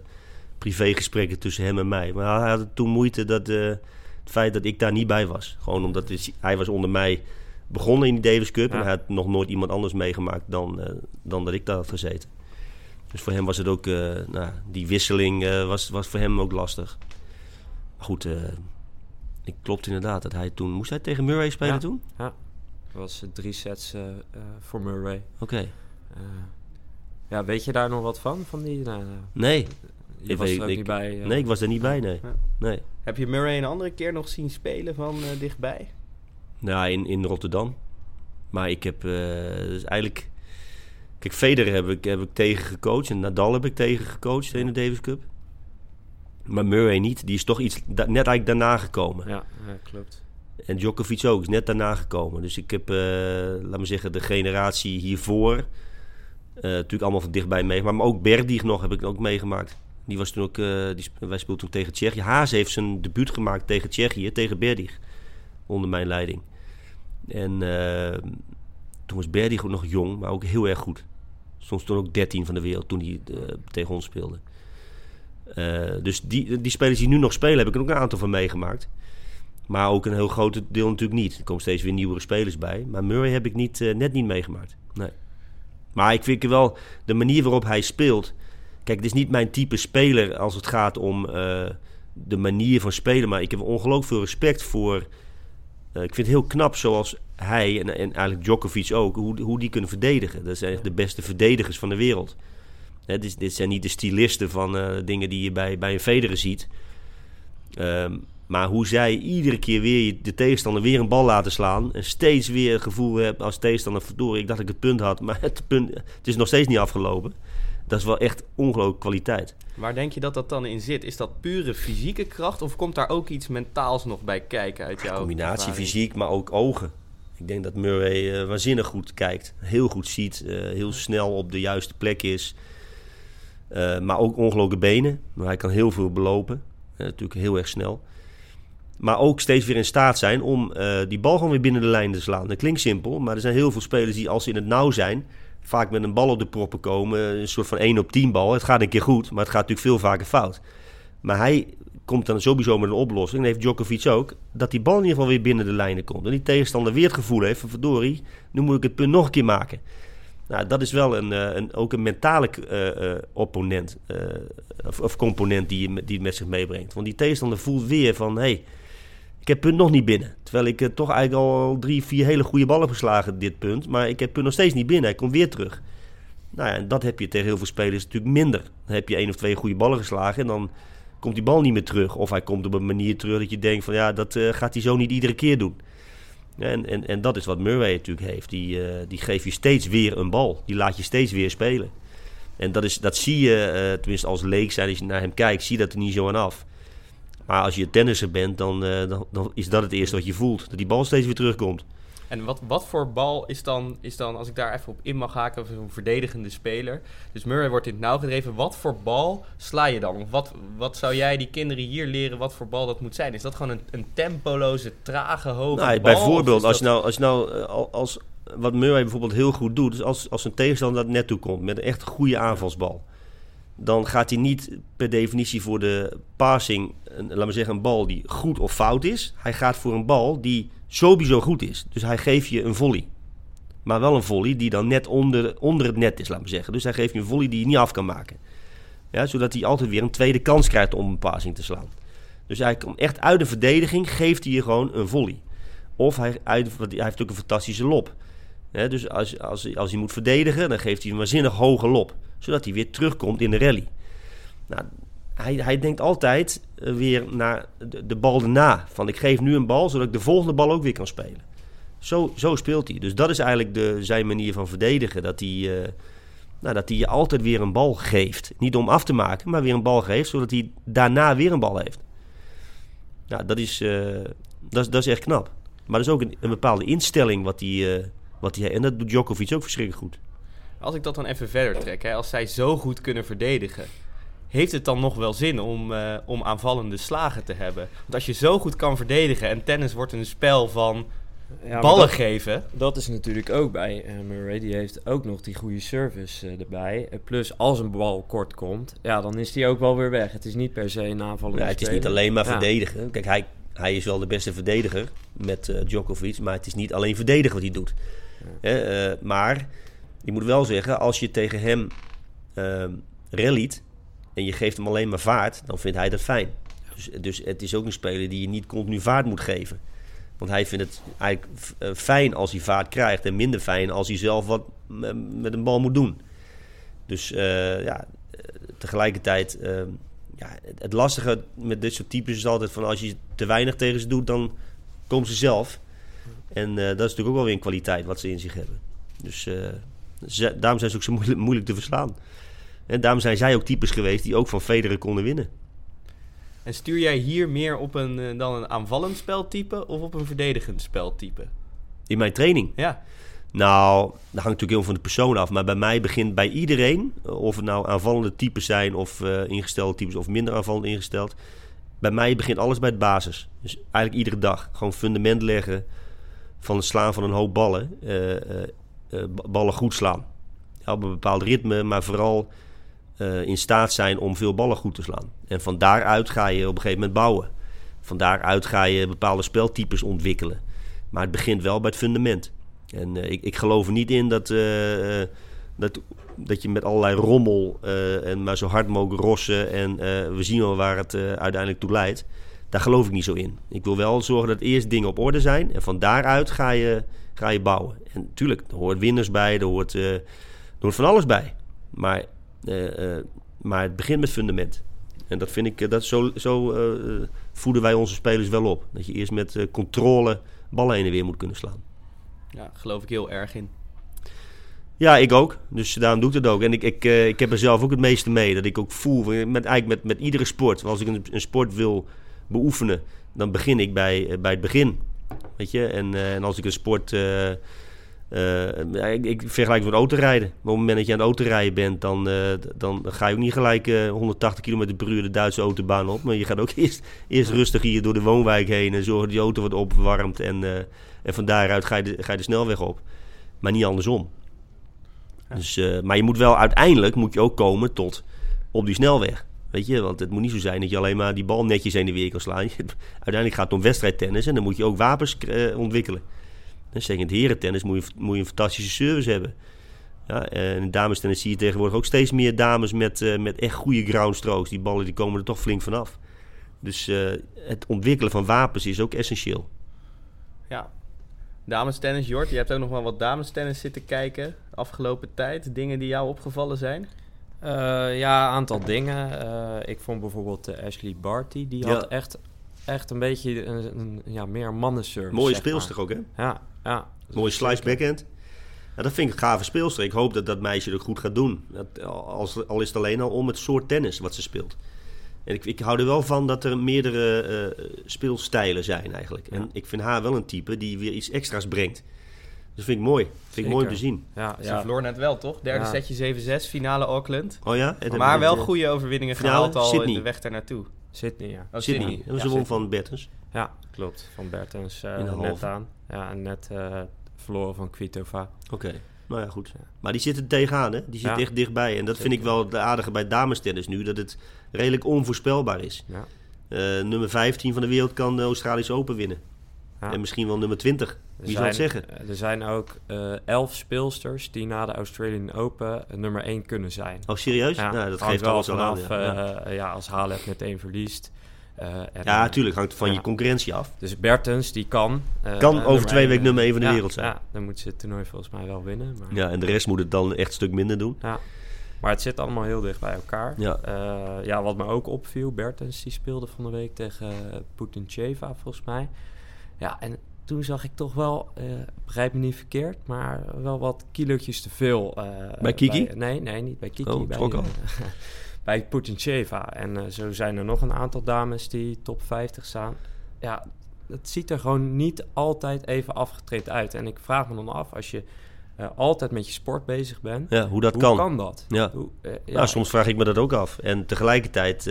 privégesprekken tussen hem en mij. Maar hij had toen moeite dat eh, het feit dat ik daar niet bij was. Gewoon omdat het- hij was onder mij begonnen in die Davis Cup. Ja. En hij had nog nooit iemand anders meegemaakt dan, dan dat ik daar had gezeten. Dus voor hem was het ook, nou, die wisseling was, was voor hem ook lastig. Maar goed, ik klopt inderdaad dat hij toen... Moest hij tegen Murray spelen Ja. toen? dat was drie sets eh, eh, voor Murray. Oké. Eh, ja, weet je daar nog wat van? van die, Nee. je Ik was weet- er ook ik- niet bij. Nee, ik was er niet bij, nee. Ja. Nee. Heb je Murray een andere keer nog zien spelen van eh, dichtbij? Nou, in, in Rotterdam. Maar ik heb eh, dus eigenlijk... Kijk, Federer heb ik, heb ik tegen gecoacht. En Nadal heb ik tegen gecoacht in de Davis Cup. Maar Murray niet. Die is toch iets da- net eigenlijk daarna gekomen. Ja, ja, klopt. En Djokovic ook. Is net daarna gekomen. Dus ik heb, eh laat me zeggen, de generatie hiervoor... eh, natuurlijk allemaal van dichtbij meegemaakt. Maar ook Berdig nog heb ik ook meegemaakt. Die was toen ook... eh, die, wij speelden toen tegen Tsjechië. Haas heeft zijn debuut gemaakt tegen Tsjechië. Tegen Berdig. Onder mijn leiding. En toen was Berdig ook nog jong, maar ook heel erg goed. Soms toen ook 13 van de wereld toen hij tegen ons speelde. Dus die, die spelers die nu nog spelen, heb ik er ook een aantal van meegemaakt. Maar ook een heel groot deel natuurlijk niet. Er komen steeds weer nieuwere spelers bij. Maar Murray heb ik niet, eh, net niet meegemaakt. Nee. Maar ik vind wel de manier waarop hij speelt. Kijk, het is niet mijn type speler als het gaat om eh, de manier van spelen. Maar ik heb ongelooflijk veel respect voor. eh, ik vind het heel knap zoals hij en, en eigenlijk Djokovic ook, hoe, hoe die kunnen verdedigen. Dat zijn echt de beste verdedigers van de wereld. Hè, dit, dit zijn niet de stylisten van dingen die je bij, bij een Federer ziet. Ehm, maar hoe zij iedere keer weer de tegenstander weer een bal laten slaan. En steeds weer het gevoel hebt als tegenstander verdorie. Ik dacht dat ik het punt had, maar het, punt, het is nog steeds niet afgelopen. Dat is wel echt ongelooflijke kwaliteit. Waar denk je dat dat dan in zit? Is dat pure fysieke kracht of komt daar ook iets mentaals nog bij kijken uit jouw Combinatie ervaring? fysiek, maar ook ogen. Ik denk dat Murray eh, waanzinnig goed kijkt. Heel goed ziet. eh, heel snel op de juiste plek is. Eh, maar ook ongelooflijke benen. Maar hij kan heel veel belopen. Natuurlijk heel erg snel. Maar ook steeds weer in staat zijn om eh, die bal gewoon weer binnen de lijn te slaan. Dat klinkt simpel, maar er zijn heel veel spelers die als ze in het nauw zijn... vaak met een bal op de proppen komen. Een soort van 1 op 10 bal. Het gaat een keer goed, maar het gaat natuurlijk veel vaker fout. Maar hij komt dan sowieso met een oplossing. En heeft Djokovic ook. Dat die bal in ieder geval weer binnen de lijnen komt. En die tegenstander weer het gevoel heeft van verdorie, nu moet ik het punt nog een keer maken. Nou, dat is wel een, eh, een, ook een mentale uh, opponent of, of, component die, die het met zich meebrengt. Want die tegenstander voelt weer van, hey, ik heb punt nog niet binnen. Terwijl ik toch eigenlijk al drie, vier hele goede ballen geslagen dit punt. Maar ik heb punt nog steeds niet binnen. Hij komt weer terug. Nou ja, en dat heb je tegen heel veel spelers natuurlijk minder. Dan heb je één of twee goede ballen geslagen en dan komt die bal niet meer terug. Of hij komt op een manier terug dat je denkt van ja, dat uh, gaat hij zo niet iedere keer doen. En, en, en dat is wat Murray natuurlijk heeft. Die, uh, die geeft je steeds weer een bal. Die laat je steeds weer spelen. En dat, is, dat zie je, tenminste als leek zijn, als je naar hem kijkt, zie dat er niet zo aan af. Maar als je tennisser bent, dan, dan, dan is dat het eerste wat je voelt. Dat die bal steeds weer terugkomt. En wat, wat voor bal is dan, is dan, als ik daar even op in mag haken, zo'n verdedigende speler. Dus Murray wordt in het nauw gedreven. Wat voor bal sla je dan? Wat, wat zou jij die kinderen hier leren wat voor bal dat moet zijn? Is dat gewoon een, een tempoloze, trage, hoge nou, bal? Bijvoorbeeld, als je nou, als je nou eh, als, wat Murray bijvoorbeeld heel goed doet, is als, als een tegenstander dat net toe komt met een echt goede aanvalsbal. Dan gaat hij niet per definitie voor de passing, laat me zeggen, een bal die goed of fout is. Hij gaat voor een bal die sowieso goed is. Dus hij geeft je een volley. Maar wel een volley die dan net onder, onder het net is, laat me zeggen. Dus hij geeft je een volley die je niet af kan maken. Ja, zodat hij altijd weer een tweede kans krijgt om een passing te slaan. Dus hij komt echt uit de verdediging, geeft hij je gewoon een volley. Of hij, uit, hij heeft ook een fantastische lop. Dus als, als, als hij moet verdedigen, dan geeft hij een waanzinnig hoge lop. Zodat hij weer terugkomt in de rally. Nou, hij, hij denkt altijd eh, weer naar de, bal erna. Van ik geef nu een bal, zodat ik de volgende bal ook weer kan spelen. Zo, zo speelt hij. Dus dat is eigenlijk de, zijn manier van verdedigen. Dat hij, uh, nou, dat hij je altijd weer een bal geeft. Niet om af te maken, maar weer een bal geeft, zodat hij daarna weer een bal heeft. Nou, dat is, uh, dat dat is echt knap. Maar dat is ook een bepaalde instelling wat hij, wat hij... En dat doet Djokovic ook verschrikkelijk goed. Als ik dat dan even verder trek, hè, als zij zo goed kunnen verdedigen heeft het dan nog wel zin om, uh, om aanvallende slagen te hebben? Want als je zo goed kan verdedigen en tennis wordt een spel van ja, ballen dat, geven. Dat is natuurlijk ook bij uh, Murray. Die heeft ook nog die goede service uh, erbij. plus als een bal kort komt, ja, dan is die ook wel weer weg. Het is niet per se een aanvallende ja, Het is niet alleen maar verdedigen. Kijk, hij, hij is wel de beste verdediger met Djokovic. Maar het is niet alleen verdedigen wat hij doet. Maar je moet wel zeggen, als je tegen hem ralliet en je geeft hem alleen maar vaart, dan vindt hij dat fijn. Dus, dus het is ook een speler die je niet continu vaart moet geven. Want hij vindt het eigenlijk eh, fijn als hij vaart krijgt en minder fijn als hij zelf wat met een bal moet doen. Dus uh, ja, tegelijkertijd, uh, ja, het lastige met dit soort types is altijd van als je te weinig tegen ze doet, dan komen ze zelf. En dat is natuurlijk ook wel weer een kwaliteit wat ze in zich hebben. Dus daarom zijn ze ook zo moeilijk, moeilijk te verslaan. En daarom zijn zij ook types geweest die ook van Federer konden winnen. En stuur jij hier meer op een, eh, dan een aanvallend speltype of op een verdedigend speltype? In mijn training? Ja. Nou, dat hangt natuurlijk heel van de persoon af. Maar bij mij begint bij iedereen, of het nou aanvallende types zijn of uh, ingestelde types of minder aanvallend ingesteld. Bij mij begint alles bij de basis. Dus eigenlijk iedere dag. Gewoon fundament leggen van het slaan van een hoop ballen. Uh, ballen goed slaan. Ja, op een bepaald ritme, maar vooral in staat zijn om veel ballen goed te slaan. En van daaruit ga je op een gegeven moment bouwen. Van daaruit ga je bepaalde speltypes ontwikkelen. Maar het begint wel bij het fundament. En ik, ik geloof er niet in dat, dat, dat je met allerlei rommel en maar zo hard mogelijk rossen en we zien wel waar het uiteindelijk toe leidt. Daar geloof ik niet zo in. Ik wil wel zorgen dat eerst dingen op orde zijn en van daaruit ga je, ga je bouwen. En natuurlijk, er hoort winners bij, er hoort, er hoort van alles bij. Maar eh, eh, maar het begint met fundament. En dat vind ik, eh, dat zo, zo voeden wij onze spelers wel op. Dat je eerst met controle ballen heen en weer moet kunnen slaan. Ja, geloof ik heel erg in. Ja, ik ook. Dus daarom doe ik het ook. En ik, ik, ik heb er zelf ook het meeste mee. Dat ik ook voel, met, eigenlijk met, met iedere sport. Als ik een, een sport wil beoefenen, dan begin ik bij, bij het begin. Weet je? En, en als ik een sport uh, ik, ik, vergelijk het met autorijden. op het moment dat je aan het autorijden bent, dan, uh, dan ga je ook niet gelijk uh, eh, 180 km per uur de Duitse autobaan op. Maar je gaat ook eerst, eerst rustig hier door de woonwijk heen en zorgen dat die auto wordt opgewarmd. En, en van daaruit ga je, de, ga je de snelweg op. Maar niet andersom. Dus, maar je moet wel uiteindelijk moet je ook komen tot op die snelweg. Weet je, want het moet niet zo zijn dat je alleen maar die bal netjes heen en weer kan slaan. Uiteindelijk gaat het om wedstrijdtennis en dan moet je ook wapens eh, ontwikkelen. En zeker in het herentennis moet je, moet je een fantastische service hebben. Ja, en in damestennis zie je tegenwoordig ook steeds meer dames met, eh, met echt goede groundstrokes. Die ballen die komen er toch flink vanaf. Dus eh, het ontwikkelen van wapens is ook essentieel. Ja. Damestennis, Jort, je hebt ook nog wel wat damestennis zitten kijken afgelopen tijd. Dingen die jou opgevallen zijn? Uh, ja, een aantal dingen. Uh, ik vond bijvoorbeeld uh, Ashley Barty, die had echt, echt een beetje een, een ja, meer mannenservice. Mooie speelster maar. ook, hè? Ja, ja. Mooie slice backhand. Ja, dat vind ik een gave speelster. Ik hoop dat dat meisje het goed gaat doen. Dat, als, al is het alleen al om het soort tennis wat ze speelt. En ik, ik hou er wel van dat er meerdere speelstijlen zijn eigenlijk. En ja. ik vind haar wel een type die weer iets extra's brengt. Dat vind ik mooi. Dat vind ik mooi om te zien. Ja, Ze ja. verloor net wel, toch? Derde ja. setje 7-6, finale Auckland. Oh ja? Het maar wel goede overwinningen finale, gehaald al Sydney. in de weg daar naartoe. Sydney, ja. Oh, Sydney. Dat was ja, won van Bertens. Ja, klopt. Van Bertens uh, net aan. Ja, en net uh, verloren van Kvitova. Oké. Okay. Nou ja, goed. Maar die zitten tegenaan, hè? Die zit echt dichtbij. En dat Zeker. vind ik wel het aardige bij damestennis nu. Dat het redelijk onvoorspelbaar is. Ja. Uh, nummer 15 van de wereld kan de Australische Open winnen. Ja. En misschien wel nummer 20. Wie zal het zeggen? Er zijn ook uh, elf speelsters die na de Australian Open nummer 1 kunnen zijn. Oh, serieus? Ja, nou, dat geeft alles al aan. Ja. Uh, ja, als Halep meteen verliest. Uh, en, ja, natuurlijk. Hangt van je concurrentie af. Dus Bertens, die kan... kan over twee weken nummer 1 van de wereld zijn. Ja, dan moet ze het toernooi volgens mij wel winnen. Maar... Ja, en de rest moet het dan echt een stuk minder doen. Ja. Maar het zit allemaal heel dicht bij elkaar. Ja. Ja, wat me ook opviel, Bertens die speelde van de week tegen Putincheva volgens mij. Ja, en toen zag ik toch wel, uh, begrijp me niet verkeerd, maar wel wat kilootjes te veel. Uh, bij Kiki? Bij, nee, nee, niet bij Kiki. Oh, bij, uh, bij Putincheva. En zo zijn er nog een aantal dames die top 50 staan. Ja, het ziet er gewoon niet altijd even afgetraind uit. En ik vraag me dan af, als je altijd met je sport bezig bent. Ja, hoe dat hoe kan. kan dat? Ja. Hoe, ja. Nou, soms vraag ik me dat ook af. En tegelijkertijd...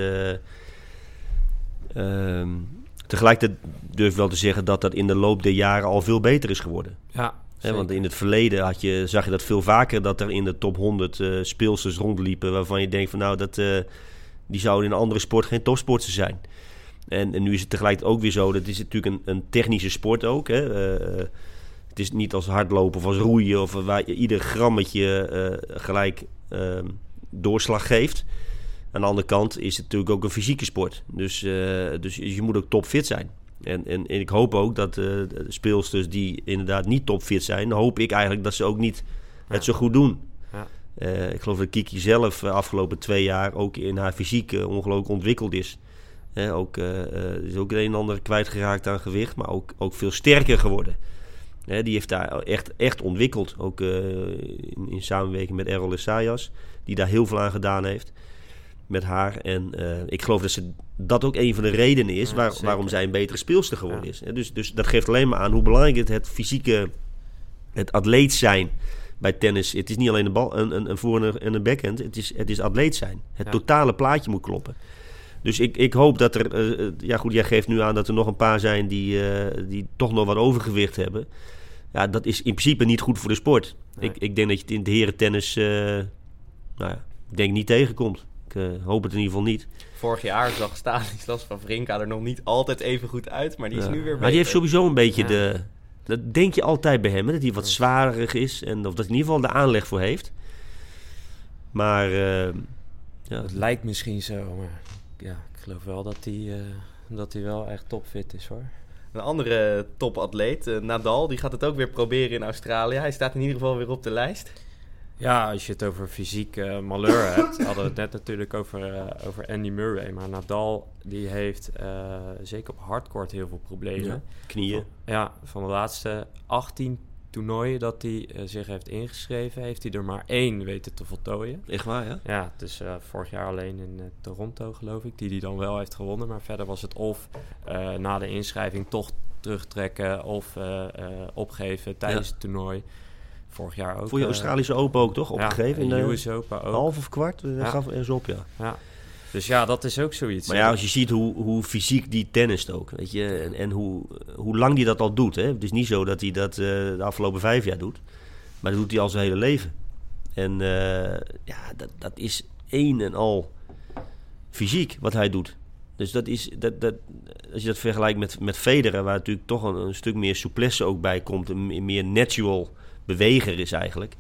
Uh, tegelijkertijd durf ik wel te zeggen dat dat in de loop der jaren al veel beter is geworden. Ja, He, want in het verleden had je, zag je dat veel vaker dat er in de top 100 uh, speelsters rondliepen waarvan je denkt van nou dat uh, die zouden in een andere sport geen topsporters zijn. En, en, nu is het tegelijkertijd ook weer zo, dat is natuurlijk een, een technische sport ook. Hè. Uh, het is niet als hardlopen of als roeien of waar je ieder grammetje gelijk ehm, doorslag geeft. Aan de andere kant is het natuurlijk ook een fysieke sport. Dus, dus je moet ook topfit zijn. En, en, en, ik hoop ook dat uh, de speelsters die inderdaad niet topfit zijn, hoop ik eigenlijk dat ze ook niet ja. het zo goed doen. Ja. Uh, ik geloof dat Kiki zelf de afgelopen twee jaar ook in haar fysiek uh, ongelooflijk ontwikkeld is. ook, is ook het een en ander kwijtgeraakt aan gewicht, maar ook, ook veel sterker geworden. die heeft daar echt, echt ontwikkeld. Ook in, in, samenwerking met Errol Essayas, die daar heel veel aan gedaan heeft met haar. En uh, ik geloof dat ze, dat ook een van de redenen is waar, waarom zij een betere speelster geworden ja. is. Dus, dus dat geeft alleen maar aan hoe belangrijk het, het fysieke, het atleet zijn bij tennis. Het is niet alleen een, bal, een, een, een voor- en een backhand. Het is, het is atleet zijn. Het ja. totale plaatje moet kloppen. Dus ik, ik hoop dat er... Uh, ja goed, jij geeft nu aan dat er nog een paar zijn die, uh, die toch nog wat overgewicht hebben. Ja, dat is in principe niet goed voor de sport. Nee. Ik, ik denk dat je het in de herentennis... nou ja, ik denk niet tegenkomt. Ik uh, hoop het in ieder geval niet. Vorig jaar zag Stanislas van Vrinka er nog niet altijd even goed uit, maar die is nu weer beter. Maar die heeft sowieso een beetje ja. de... Dat denk je altijd bij hem, hè? dat hij wat zwaarderig is. En of dat hij in ieder geval de aanleg voor heeft. Maar... Uh, ja. Het lijkt misschien zo, maar ja, ik geloof wel dat hij, uh, dat hij wel echt topfit is hoor. Een andere topatleet, uh, Nadal, die gaat het ook weer proberen in Australië. Hij staat in ieder geval weer op de lijst. Ja, als je het over fysiek uh, malheur hebt, hadden we het net natuurlijk over, uh, over Andy Murray. Maar Nadal, die heeft uh, zeker op hardcourt heel veel problemen. Ja, knieën. Van, ja, van de laatste 18 toernooien dat hij zich heeft ingeschreven, heeft hij er maar één weten te voltooien. Echt waar, ja? Ja, dus vorig jaar alleen in Toronto, geloof ik, die hij dan wel heeft gewonnen. Maar verder was het of na de inschrijving toch terugtrekken of opgeven tijdens ja. het toernooi. Vorig jaar ook. Voor je Australische Open ook, toch? Opgegeven? Ja, in de US Open ook. Half of kwart? Ja. gaf eens op, ja. ja. Dus ja, dat is ook zoiets. Maar ja, als je ziet hoe, hoe fysiek die tennist ook, weet je, en, en hoe, hoe lang die dat al doet. Hè? Het is niet zo dat hij dat uh, de afgelopen vijf jaar doet, maar dat doet hij al zijn hele leven. En uh, ja, dat, dat is een en al fysiek wat hij doet. Dus dat is, dat, dat, als je dat vergelijkt met, met Federer, waar natuurlijk toch een, een stuk meer souplesse ook bij komt, een meer natural beweger is eigenlijk.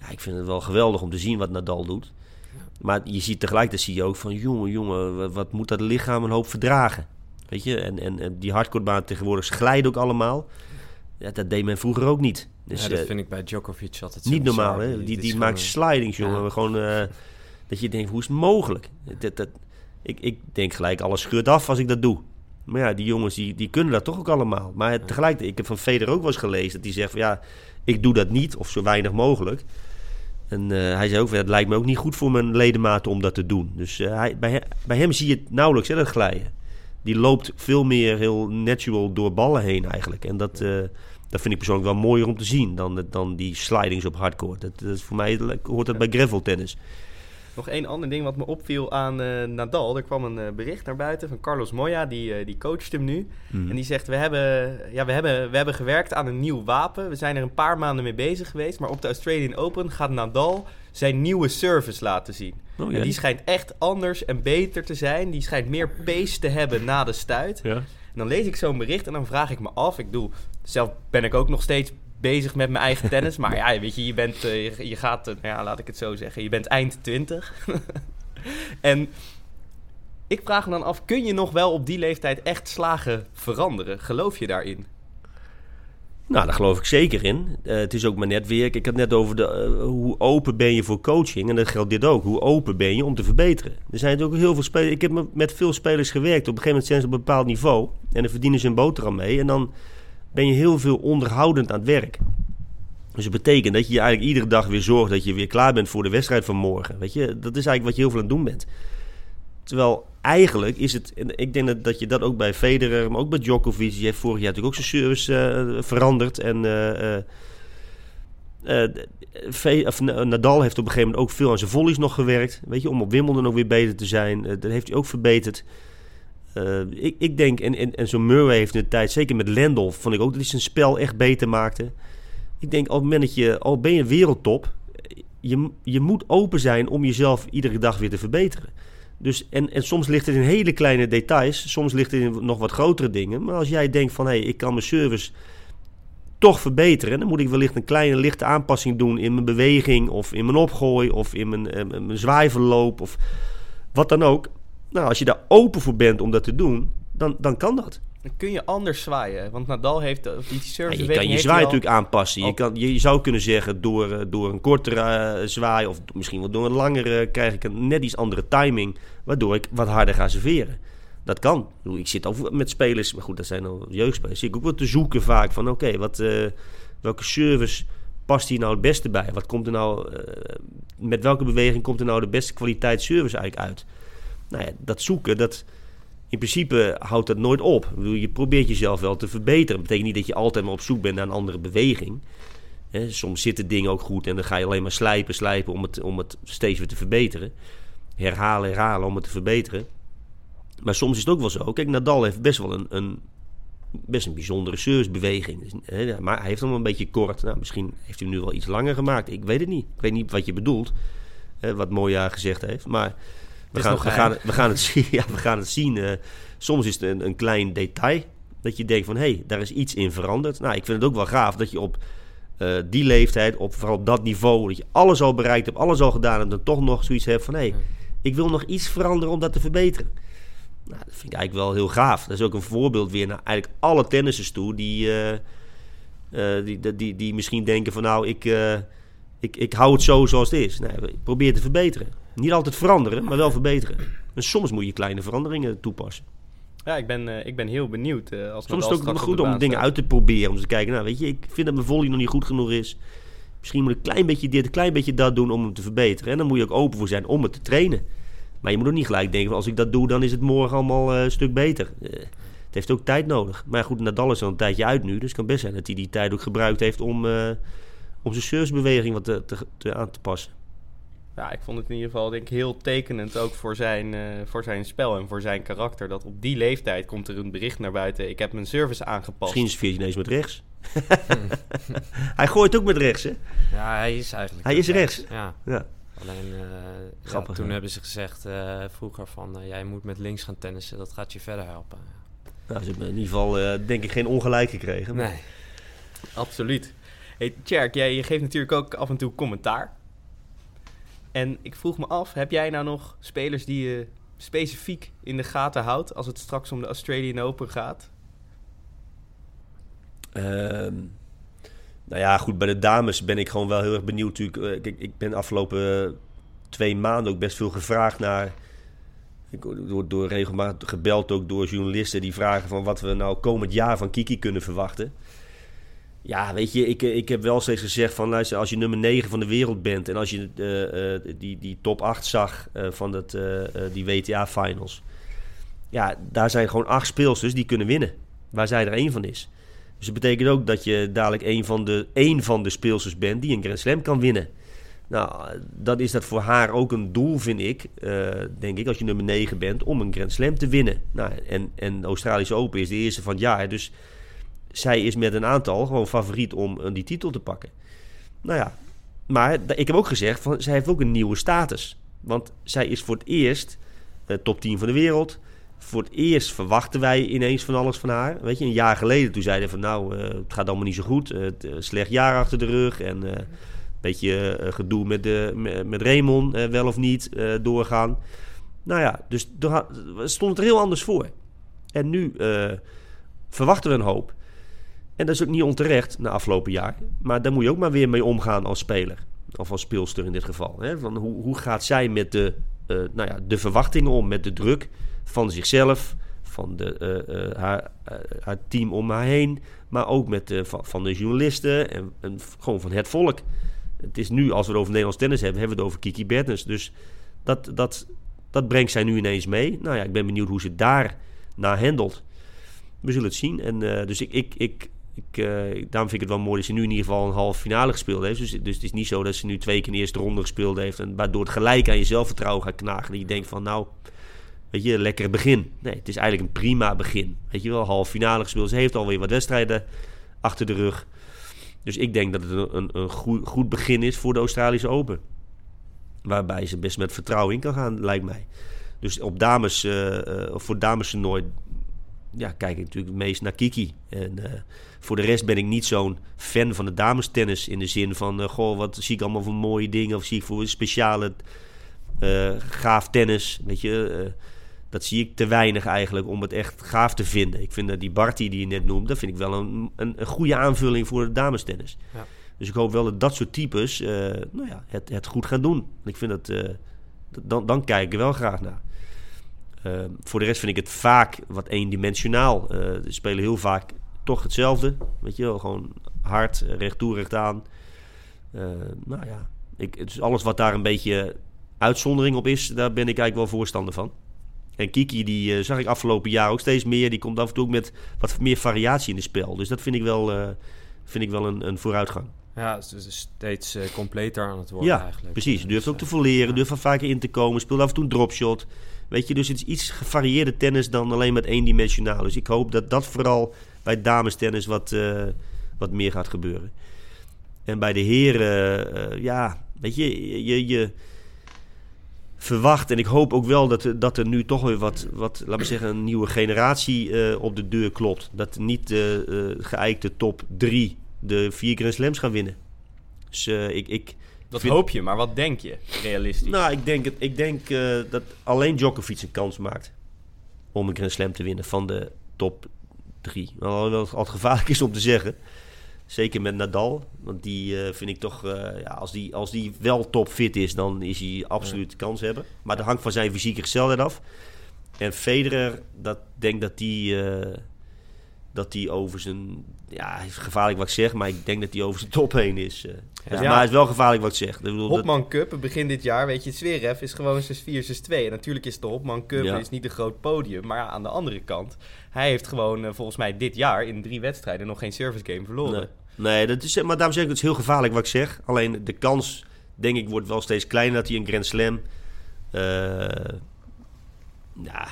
Ja, ik vind het wel geweldig om te zien wat Nadal doet. Maar je ziet tegelijkertijd zie je ook van, jongen, jongen, wat moet dat lichaam een hoop verdragen? Weet je, en, en, en die hardcorebaan tegenwoordig glijden ook allemaal. Ja, dat deed men vroeger ook niet. Dus, ja, dat eh, vind ik bij Djokovic altijd niet normaal, hè? Die, die maakt slidings, jongen. Ja. Gewoon, eh, dat je denkt, hoe is het mogelijk? Dat, dat, ik, ik denk gelijk, alles scheurt af als ik dat doe. Maar ja, die jongens die, die kunnen dat toch ook allemaal. Maar tegelijkertijd, ik heb van Federer ook wel eens gelezen... dat hij zegt van ja, ik doe dat niet of zo weinig mogelijk. En eh, hij zei ook, het lijkt me ook niet goed voor mijn ledematen om dat te doen. Dus eh, hij, bij, he- bij hem zie je het nauwelijks, hè, dat glijden. Die loopt veel meer heel natural door ballen heen eigenlijk. En dat, eh, dat vind ik persoonlijk wel mooier om te zien dan, dan die slidings op hardcore. Dat, dat is voor mij hoort dat bij gravel tennis. Nog één ander ding wat me opviel aan eh, Nadal. Er kwam een eh, bericht naar buiten van Carlos Moya, die, eh, die coacht hem nu. Mhm. En die zegt, we hebben, ja, we, hebben, we hebben gewerkt aan een nieuw wapen. We zijn er een paar maanden mee bezig geweest. Maar op de Australian Open gaat Nadal zijn nieuwe service laten zien. Oh, En die schijnt echt anders en beter te zijn. Die schijnt meer pace te hebben na de stuit. Ja. En dan lees ik zo'n bericht en dan vraag ik me af. Ik doe, zelf ben ik ook nog steeds bezig met mijn eigen tennis. Maar ja, weet je, je bent, eh, je, gaat, eh, nou ja, laat ik het zo zeggen, je bent eind 20. en ik vraag me dan af, kun je nog wel op die leeftijd echt slagen veranderen? Geloof je daarin? Nou, daar geloof ik zeker in. Eh, het is ook maar net weer. Ik had net over de, hoe open ben je voor coaching. En dat geldt dit ook. Hoe open ben je om te verbeteren. Er zijn ook heel veel spelers. Ik heb me- met veel spelers gewerkt. Op een gegeven moment zijn ze op een bepaald niveau. En dan verdienen ze een boterham mee. En dan ben je heel veel onderhoudend aan het werk. Dus dat betekent dat je eigenlijk iedere dag weer zorgt dat je weer klaar bent voor de wedstrijd van morgen. Weet je, dat is eigenlijk wat je heel veel aan het doen bent. Terwijl eigenlijk is het, ik denk dat, je dat ook bij Federer, maar ook bij Djokovic, die heeft vorig jaar natuurlijk ook zijn service eh, veranderd. En eh, eh, of, Na- Nadal heeft op een gegeven moment ook veel aan zijn volleys nog gewerkt. Weet je, om op Wimbledon ook weer beter te zijn. Dat heeft hij ook verbeterd. Eh, ik, ik denk, en, en, en zo'n Murray heeft in de tijd, zeker met Lendl, vond ik ook dat hij zijn spel echt beter maakte. Ik denk, op het moment dat je, al ben je wereldtop, je, je moet open zijn om jezelf iedere dag weer te verbeteren. Dus, en, en soms ligt het in hele kleine details, soms ligt het in nog wat grotere dingen. Maar als jij denkt van, hé, hey, ik kan mijn service toch verbeteren, dan moet ik wellicht een kleine lichte aanpassing doen in mijn beweging, of in mijn opgooi, of in mijn, eh, mijn of wat dan ook. Nou, als je daar open voor bent om dat te doen, dan, dan kan dat. Dan kun je anders zwaaien. Want Nadal heeft eh, die Ja, service je kan je zwaai al- natuurlijk aanpassen. Je, al- kan, je zou kunnen zeggen door, eh, door een kortere eh, zwaai of misschien wel door een langere krijg ik een net iets andere timing, waardoor ik wat harder ga serveren. Dat kan. Ik zit ook met spelers, maar goed, dat zijn al jeugdspelers. Zit ik ook wel te zoeken vaak van oké, wat welke service past hier nou het beste bij? Wat komt er nou, met welke beweging komt er nou de beste kwaliteit service eigenlijk uit? Nou ja, dat zoeken, dat, in principe houdt dat nooit op. Je probeert jezelf wel te verbeteren. Dat betekent niet dat je altijd maar op zoek bent naar een andere beweging. Hè, soms zitten dingen ook goed en dan ga je alleen maar slijpen, slijpen om het, om het steeds weer te verbeteren. Herhalen, herhalen om het te verbeteren. Maar soms is het ook wel zo. Kijk, Nadal heeft best wel een, een, best een bijzondere servicebeweging. Dus, maar hij heeft hem een beetje kort. Nou, misschien heeft hij hem nu wel iets langer gemaakt. Ik weet het niet. Ik weet niet wat je bedoelt. wat Moja gezegd heeft. Maar we gaan, we, gaan, we, gaan het zien, ja, we gaan het zien. eh, soms is het een, een klein detail. Dat je denkt van, hé, hey, daar is iets in veranderd. Nou, ik vind het ook wel gaaf dat je op eh, die leeftijd, op, vooral op dat niveau... dat je alles al bereikt hebt, alles al gedaan... en dan toch nog zoiets hebt van, hé, hey, ik wil nog iets veranderen om dat te verbeteren. Nou, dat vind ik eigenlijk wel heel gaaf. Dat is ook een voorbeeld weer naar eigenlijk alle tennissers toe... die, eh, eh, die, die, die, die misschien denken van, nou, ik, eh, ik, ik hou het zo zoals het is. Nee, probeer te verbeteren. Niet altijd veranderen, maar wel verbeteren. En soms moet je kleine veranderingen toepassen. Ja, ik ben, eh, ik ben heel benieuwd. eh, als Soms is het ook goed om dingen uit te proberen. Om te kijken, nou weet je, ik vind dat mijn volley nog niet goed genoeg is. Misschien moet ik een klein beetje dit, een klein beetje dat doen om hem te verbeteren. En dan moet je ook open voor zijn om het te trainen. Maar je moet ook niet gelijk denken, als ik dat doe, dan is het morgen allemaal eh, een stuk beter. Het heeft ook tijd nodig. Maar goed, Nadal is al een tijdje uit nu. Dus het kan best zijn dat hij die tijd ook gebruikt heeft om, om zijn servicebeweging wat te, te, te- aan te passen. Ja, ik vond het in ieder geval denk ik, heel tekenend ook voor zijn, eh, voor zijn spel en voor zijn karakter. Dat op die leeftijd komt er een bericht naar buiten. Ik heb mijn service aangepast. Misschien is het ineens met rechts. hij gooit ook met rechts, hè? Ja, hij is eigenlijk... Hij is rechts. Ja. Ja. Alleen uh, Grappig, toen ja. hebben ze gezegd uh, vroeger van jij moet met links gaan tennissen, dat gaat je verder helpen. Nou, ze hebben in ieder geval denk ik geen ongelijk gekregen. Nee. Absoluut. Hey, Tjerk, jij je geeft natuurlijk ook af en toe commentaar. En ik vroeg me af, heb jij nou nog spelers die je specifiek in de gaten houdt als het straks om de Australian Open gaat? Ehm, nou ja, goed, bij de dames ben ik gewoon wel heel erg benieuwd. Kijk, ik ben afgelopen twee maanden ook best veel gevraagd naar. Ik word door regelmatig gebeld ook door journalisten die vragen van wat we nou komend jaar van Kiki kunnen verwachten. Ja, weet je, ik, ik heb wel steeds gezegd van luister, als je nummer 9 van de wereld bent en als je uh, uh, die, die top 8 zag uh, van dat, die WTA-finals. Ja, daar zijn gewoon acht speelsters die kunnen winnen, waar zij er één van is. Dus dat betekent ook dat je dadelijk één van de, één van de speelsters bent die een Grand Slam kan winnen. Nou, dan is dat voor haar ook een doel, vind ik, denk ik, als je nummer 9 bent, om een Grand Slam te winnen. Nou, en, en Australische Open is de eerste van het jaar, dus zij is met een aantal gewoon favoriet om die titel te pakken. Nou ja, maar ik heb ook gezegd, van, zij heeft ook een nieuwe status. Want zij is voor het eerst uh, top 10 van de wereld. Voor het eerst verwachten wij ineens van alles van haar. Weet je, een jaar geleden toen zeiden van nou, uh, het gaat allemaal niet zo goed. Uh, slecht jaar achter de rug en een beetje gedoe met, de, met, Raymond, wel of niet doorgaan. Nou ja, dus stond het er heel anders voor. En nu verwachten we een hoop. En dat is ook niet onterecht na afgelopen jaar. Maar daar moet je ook maar weer mee omgaan als speler. Of als speelster in dit geval. Hè? Van hoe, hoe gaat zij met de, uh, nou ja, de verwachtingen om, met de druk van zichzelf, van de, uh, uh, haar, haar team om haar heen. Maar ook met van, van de journalisten en, en, gewoon van het volk. Het is nu, als we het over Nederlands tennis hebben, hebben we het over Kiki Bertens. Dus dat, dat, dat brengt zij nu ineens mee. Nou ja, ik ben benieuwd hoe ze daar naar handelt. We zullen het zien. En, dus ik, ik, ik, ik, uh, daarom vind ik het wel mooi dat ze nu in ieder geval een halve finale gespeeld heeft. Dus, dus het is niet zo dat ze nu twee keer in de eerste ronde gespeeld heeft. En waardoor het gelijk aan je zelfvertrouwen gaat knagen. En je denkt van nou, weet je, lekker begin. Nee, het is eigenlijk een prima begin. Weet je wel, halve finale gespeeld. Ze heeft alweer wat wedstrijden achter de rug. Dus ik denk dat het een, een, goed, goed begin is voor de Australische Open. Waarbij ze best met vertrouwen in kan gaan, lijkt mij. Dus op dames, uh, voor dames nooit ja, kijk ik natuurlijk het meest naar Kiki. En uh, voor de rest ben ik niet zo'n fan van de damestennis. In de zin van, uh, goh, wat zie ik allemaal voor mooie dingen. Of zie ik voor speciale uh, gaaf tennis. Weet je, dat zie ik te weinig eigenlijk om het echt gaaf te vinden. Ik vind dat die Barty die je net noemde, dat vind ik wel een, een, een goede aanvulling voor de damestennis. Ja. Dus ik hoop wel dat dat soort types nou ja, het, het goed gaan doen. Ik vind dat, dan, dan kijk ik er wel graag naar. Uh, voor de rest vind ik het vaak wat eendimensionaal. Uh, ze spelen heel vaak toch hetzelfde. Weet je wel, gewoon hard, recht toe, recht aan. Uh, nou ja, ik, dus alles wat daar een beetje uitzondering op is, daar ben ik eigenlijk wel voorstander van. En Kiki, die zag ik afgelopen jaar ook steeds meer. Die komt af en toe ook met wat meer variatie in het spel. Dus dat vind ik wel, vind ik wel een, een vooruitgang. Ja, ze is steeds uh, completer aan het worden ja, eigenlijk. precies. Durft ook te volleren, durft van vaker in te komen. Speelt af en toe een dropshot. Weet je, dus het is iets gevarieerde tennis dan alleen met eendimensionaal. Dus ik hoop dat dat vooral bij damestennis wat, uh, wat meer gaat gebeuren. En bij de heren, uh, ja, weet je, je, je verwacht en ik hoop ook wel dat, dat er nu toch weer wat, wat laten we zeggen, een nieuwe generatie uh, op de deur klopt. Dat niet de geëikte top drie de vier Grand Slams gaan winnen. Dus ik... ik dat vind... hoop je, maar wat denk je realistisch? Nou, ik denk, het, ik denk uh, dat alleen Djokovic een kans maakt om een Grand Slam te winnen van de top drie. Alhoewel het altijd gevaarlijk is om te zeggen. Zeker met Nadal, want die uh, vind ik toch, uh, ja, als, die, als die wel topfit is, dan is hij absoluut kans hebben. Maar dat hangt van zijn fysieke gesteldheid af. En Federer, dat denk dat die, uh, dat die over zijn, ja, is gevaarlijk wat ik zeg, maar ik denk dat hij over zijn top heen is. Uh. Ja. Maar het is wel gevaarlijk wat ik zeg. Ik bedoel, Hopman dat... Cup, begin dit jaar, weet je, Zverev is gewoon 6-4, 6-2. En natuurlijk is de Hopman Cup ja. is niet een groot podium. Maar aan de andere kant, hij heeft gewoon uh, volgens mij dit jaar in drie wedstrijden nog geen service game verloren. Nee, nee dat is, maar daarom zeg ik, het is heel gevaarlijk wat ik zeg. Alleen de kans, denk ik, wordt wel steeds kleiner dat hij een Grand Slam... Uh, ja,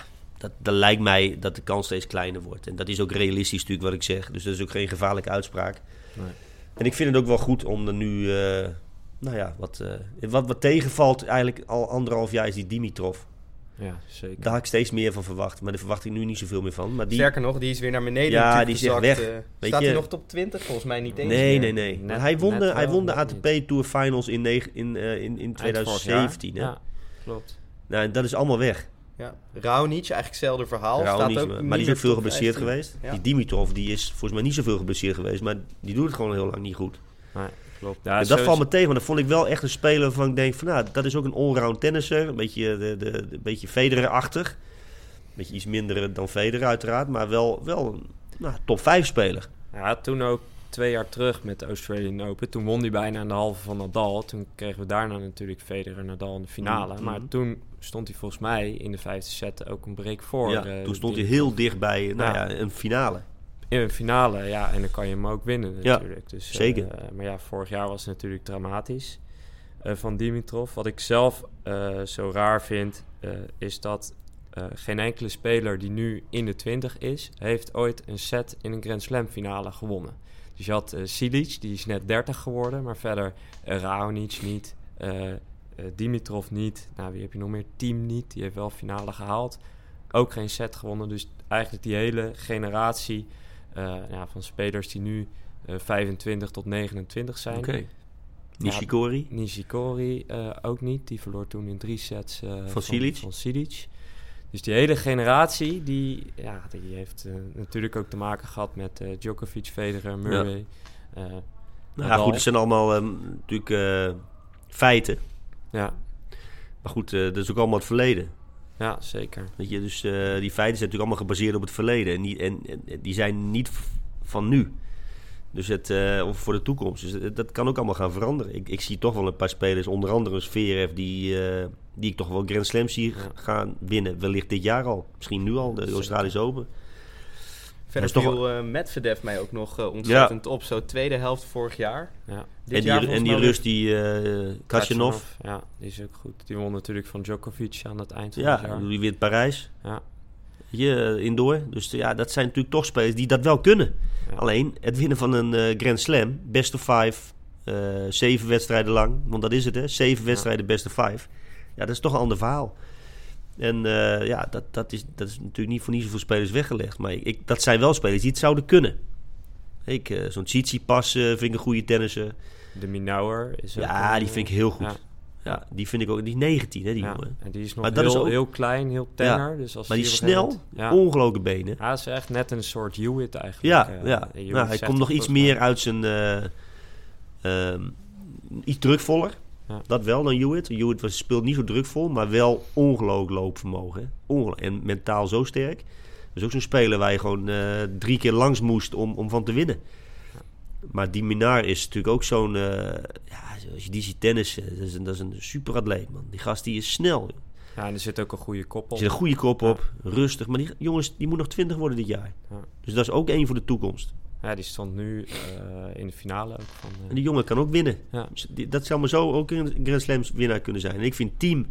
dat, dat lijkt mij dat de kans steeds kleiner wordt. En dat is ook realistisch natuurlijk wat ik zeg. Dus dat is ook geen gevaarlijke uitspraak. Nee. En ik vind het ook wel goed om er nu uh, nou ja, wat, eh, wat, wat tegenvalt eigenlijk al anderhalf jaar is die Dimitrov. Ja, zeker. Daar had ik steeds meer van verwacht. Maar daar verwacht ik nu niet zoveel meer van. Maar die, Sterker nog, die is weer naar beneden Ja, die is echt weg. eh. Weet staat je- hij nog top 20? Volgens mij niet eens nee, meer. nee, nee. Net- hij won de, hij wel, won de net ATP Tour Finals in, negen- in, eh, in, in Eind vorig jaar. 2017. Hè? Ja, klopt. Nou, en dat is allemaal weg. Ja. Raonic, eigenlijk hetzelfde verhaal. Raonic, staat ook maar die is ook veel geblesseerd 15. geweest. Ja. Die Dimitrov die is volgens mij niet zoveel geblesseerd geweest. Maar die doet het gewoon heel lang niet goed. Nee, klopt. Ja, dat sowieso- valt me tegen, want dat vond ik wel echt een speler waarvan ik denk van nou, dat is ook een allround tennisser. Een beetje, de, de, de- een beetje Federer-achtig. Een beetje iets minder dan Federer uiteraard, maar wel, wel een nou, top 5 speler. Ja, toen ook twee jaar terug met de Australian Open. Toen won hij bijna aan de halve van Nadal. Toen kregen we daarna natuurlijk Federer en Nadal in de finale. Mhm. Maar toen stond hij volgens mij in de vijfde set ook een break voor. ja, eh, toen stond hij heel dichtbij nou Ja. ja, een finale. In een finale, ja. En dan kan je hem ook winnen Ja, natuurlijk. dus, eh, zeker. maar ja, vorig jaar was het natuurlijk dramatisch. eh, van Dimitrov. Wat ik zelf zo raar vind, is dat geen enkele speler die nu in de 20 is, heeft ooit een set in een Grand Slam finale gewonnen. Dus je had Silic, die is net 30 geworden, maar verder Raonic niet, Dimitrov niet. Nou, wie heb je nog meer? Team niet, die heeft wel finale gehaald. Ook geen set gewonnen, dus eigenlijk die hele generatie eh, ja, van spelers die nu eh, 25 tot 29 zijn. Oké. Nishikori. Nishikori eh, ook niet. Die verloor toen in drie sets eh, van, Silic? van Silic. Dus die hele generatie, die, ja, die heeft eh, natuurlijk ook te maken gehad met eh, Djokovic, Federer, Murray. eh, Nou ja, goed, het zijn allemaal ehm, natuurlijk eh, feiten. Ja, Maar goed, eh, dat is ook allemaal het verleden. ja, zeker. Weet je, dus eh, die feiten zijn natuurlijk allemaal gebaseerd op het verleden. En die, en, en die zijn niet van nu. Dus het, eh, of voor de toekomst. Dus het- dat kan ook allemaal gaan veranderen. Ik, ik zie toch wel een paar spelers, onder andere Zverev, die, die ik toch wel Grand Slam zie gaan winnen. Wellicht dit jaar al. Misschien nu al, de. Australische Open. Verder toch viel eh, Medvedev mij ook nog eh, ontzettend op. Zo tweede helft vorig jaar. Ja. Dit en jaar die, en volgens die mij Rus, die eh Kachanov. Ja, die is ook goed. Die won natuurlijk van Djokovic aan het eind van Ja, het jaar. die wint Parijs. Ja, je, indoor. Dus ja, dat zijn natuurlijk toch spelers die dat wel kunnen. Ja. Alleen het winnen van een eh, Grand Slam, best of five, eh, zeven wedstrijden lang, want dat is het hè, zeven wedstrijden best of five. Ja, dat is toch een ander verhaal. En eh, ja, dat, dat, is, dat is natuurlijk niet voor niet zoveel spelers weggelegd. Maar ik, dat zijn wel spelers die het zouden kunnen. Ik, eh, Zo'n Tsitsipas eh vind ik een goede tennisser. de Minauer is Ja, een, die vind ik heel goed. ja. Ja, die vind ik ook. Die is 19, hè, die ja, jongen. En die is nog Maar dat heel, is ook- heel klein, heel tenger. Dus als Maar die is snel, Ja. ongelooflijke benen. Ja, het is echt net een soort Hewitt eigenlijk. Ja, ja. Nou, hij komt nog iets meer uit zijn... eh, ehm, iets drukvoller. Ja. Dat wel dan Hewitt. Hewitt was, speelt niet zo drukvol, maar wel ongelooflijk loopvermogen. hè. En mentaal zo sterk. Dat is ook zo'n speler waar je gewoon eh, drie keer langs moest om, om van te winnen. Maar die Minar is natuurlijk ook zo'n... eh, ja, als je die ziet tennissen, dat is een, dat is een superatleet, man. Die gast die is snel. Ja, en er zit ook een goede kop Er op. zit een goede kop op, rustig. Maar die jongens, die moet nog 20 worden dit jaar. Ja. Dus dat is ook één voor de toekomst. Ja, die stond nu eh, in de finale ook van... eh, En die jongen kan ook winnen. Ja. Dus Dat zou maar zo ook een Grand Slam winnaar kunnen zijn. En ik vind Team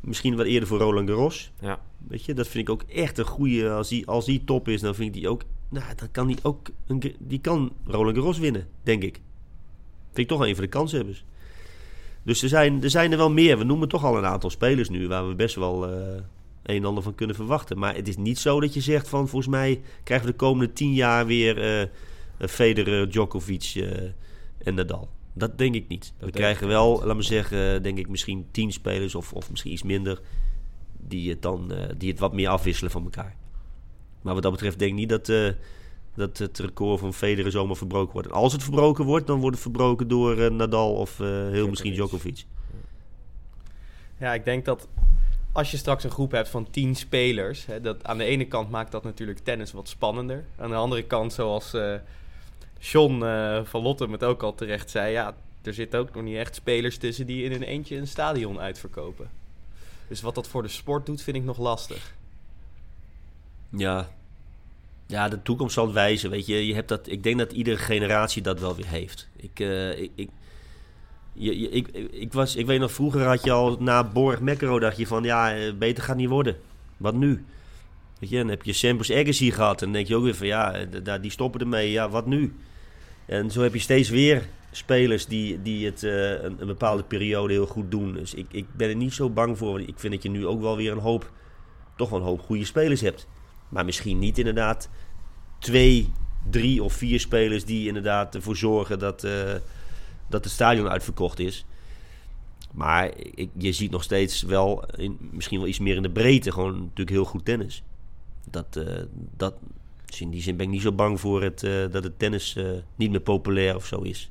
misschien wat eerder voor Roland Garros. ja, Weet je, dat vind ik ook echt een goede. Als die, als die top is, dan vind ik die ook. Nou, dan kan die ook. Een, die kan Roland Garros winnen, denk ik. Vind ik toch wel een van de kanshebbers. Dus er zijn, er zijn er wel meer. We noemen toch al een aantal spelers nu waar we best wel eh, een en ander van kunnen verwachten. Maar het is niet zo dat je zegt van volgens mij krijgen we de komende tien jaar weer eh Federer, Djokovic eh, en Nadal. Dat denk ik niet. we krijgen wel, laat me zeggen, denk ik misschien tien spelers of, of misschien iets minder die het dan die het wat meer afwisselen van elkaar. Maar wat dat betreft denk ik niet dat, dat het record van Federer zomaar verbroken wordt. En als het verbroken wordt, dan wordt het verbroken door Nadal of heel misschien Djokovic. Ja, ik denk dat als je straks een groep hebt van tien spelers, hè, dat aan de ene kant maakt dat natuurlijk tennis wat spannender. Aan de andere kant, zoals eh John eh, van Lottem het ook al terecht zei, ja, er zitten ook nog niet echt spelers tussen die in een eentje een stadion uitverkopen. Dus wat dat voor de sport doet, vind ik nog lastig. Ja. ja, de toekomst zal het wijzen. Weet je, je hebt dat, ik denk dat iedere generatie dat wel weer heeft. Ik, eh, ik, ik, ik, ik, was, ik weet nog, vroeger had je al na Borg Mekkero dacht je van ja, eh, beter gaat niet worden. Wat nu? Weet je, dan heb je Samples Agassi gehad en dan denk je ook weer van ja, eh, die stoppen ermee. Ja, wat nu? En zo heb je steeds weer spelers die, die het eh, een, bepaalde periode heel goed doen. Dus ik, ik ben er niet zo bang voor. want Ik vind dat je nu ook wel weer een hoop, toch wel een hoop goede spelers hebt. Maar misschien niet inderdaad twee, drie of vier spelers die inderdaad ervoor zorgen dat, dat het stadion uitverkocht is. Maar ik, je ziet nog steeds wel, in, misschien wel iets meer in de breedte, gewoon natuurlijk heel goed tennis. Dat, eh, dat, dus in die zin ben ik niet zo bang voor het, eh, dat het tennis eh, niet meer populair of zo is.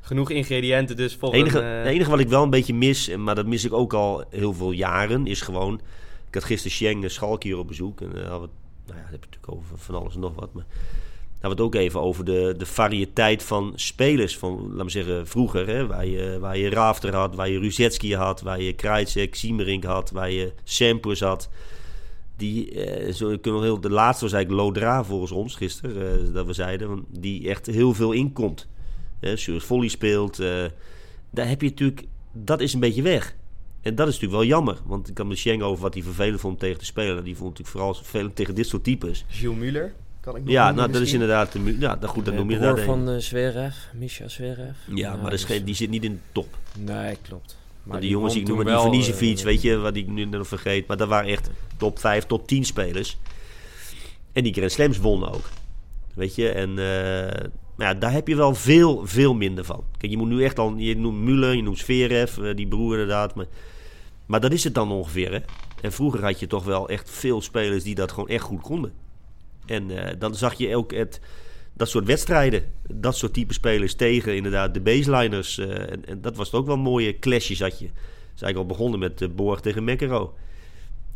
Genoeg ingrediënten dus voor enige, het enige wat ik wel een beetje mis, en- maar dat mis ik ook al heel veel jaren, is gewoon... Ik had gisteren Sheng en Schalk hier op bezoek. En uh, hadden we, het- nou ja, dat heb je natuurlijk over van alles en nog wat. Maar we het ook even over de, de variëteit van spelers. Van, laten we zeggen, vroeger. Hè, waar, je, waar je Rafter had, waar je Ruzetski had, waar je Krajcek, Siemerink had, waar je Sampras had. Die, eh, zo kunnen heel, de laatste was eigenlijk Lodra volgens ons gisteren, eh, dat we zeiden. Die echt heel veel inkomt. Stuart Volley speelt. eh, daar heb je natuurlijk, dat is een beetje weg. En dat is natuurlijk wel jammer. Want ik had met Schengen over wat hij vervelend vond tegen de speler. Die vond natuurlijk vooral vervelend tegen dit soort types. Gilles Muller, kan ik nog Ja, nou, dat is inderdaad... de mu- Ja, dat, goed, dat noem je broer dat. van uh, Zverev, Misha Zverev. Ja, maar dat is dus- geen, die zit niet in de top. Nee, klopt. Maar die jongens, won ik noem die Nicevic, eh, weet je, wat ik nu nog vergeet. Maar dat waren echt top 5, top 10 spelers. En die Grand Slams wonnen ook. Weet je, en eh, maar ja, daar heb je wel veel, veel minder van. Kijk, je moet nu echt al, je noemt Müller, je noemt Zverev, eh, die broer inderdaad. Maar, maar dat is het dan ongeveer, hè. En vroeger had je toch wel echt veel spelers die dat gewoon echt goed konden. En eh, dan zag je ook het, dat soort wedstrijden, dat soort type spelers tegen inderdaad de baseliners. eh, en, en dat was ook wel mooie clashes had je. Het is eigenlijk al begonnen met uh, Borg tegen.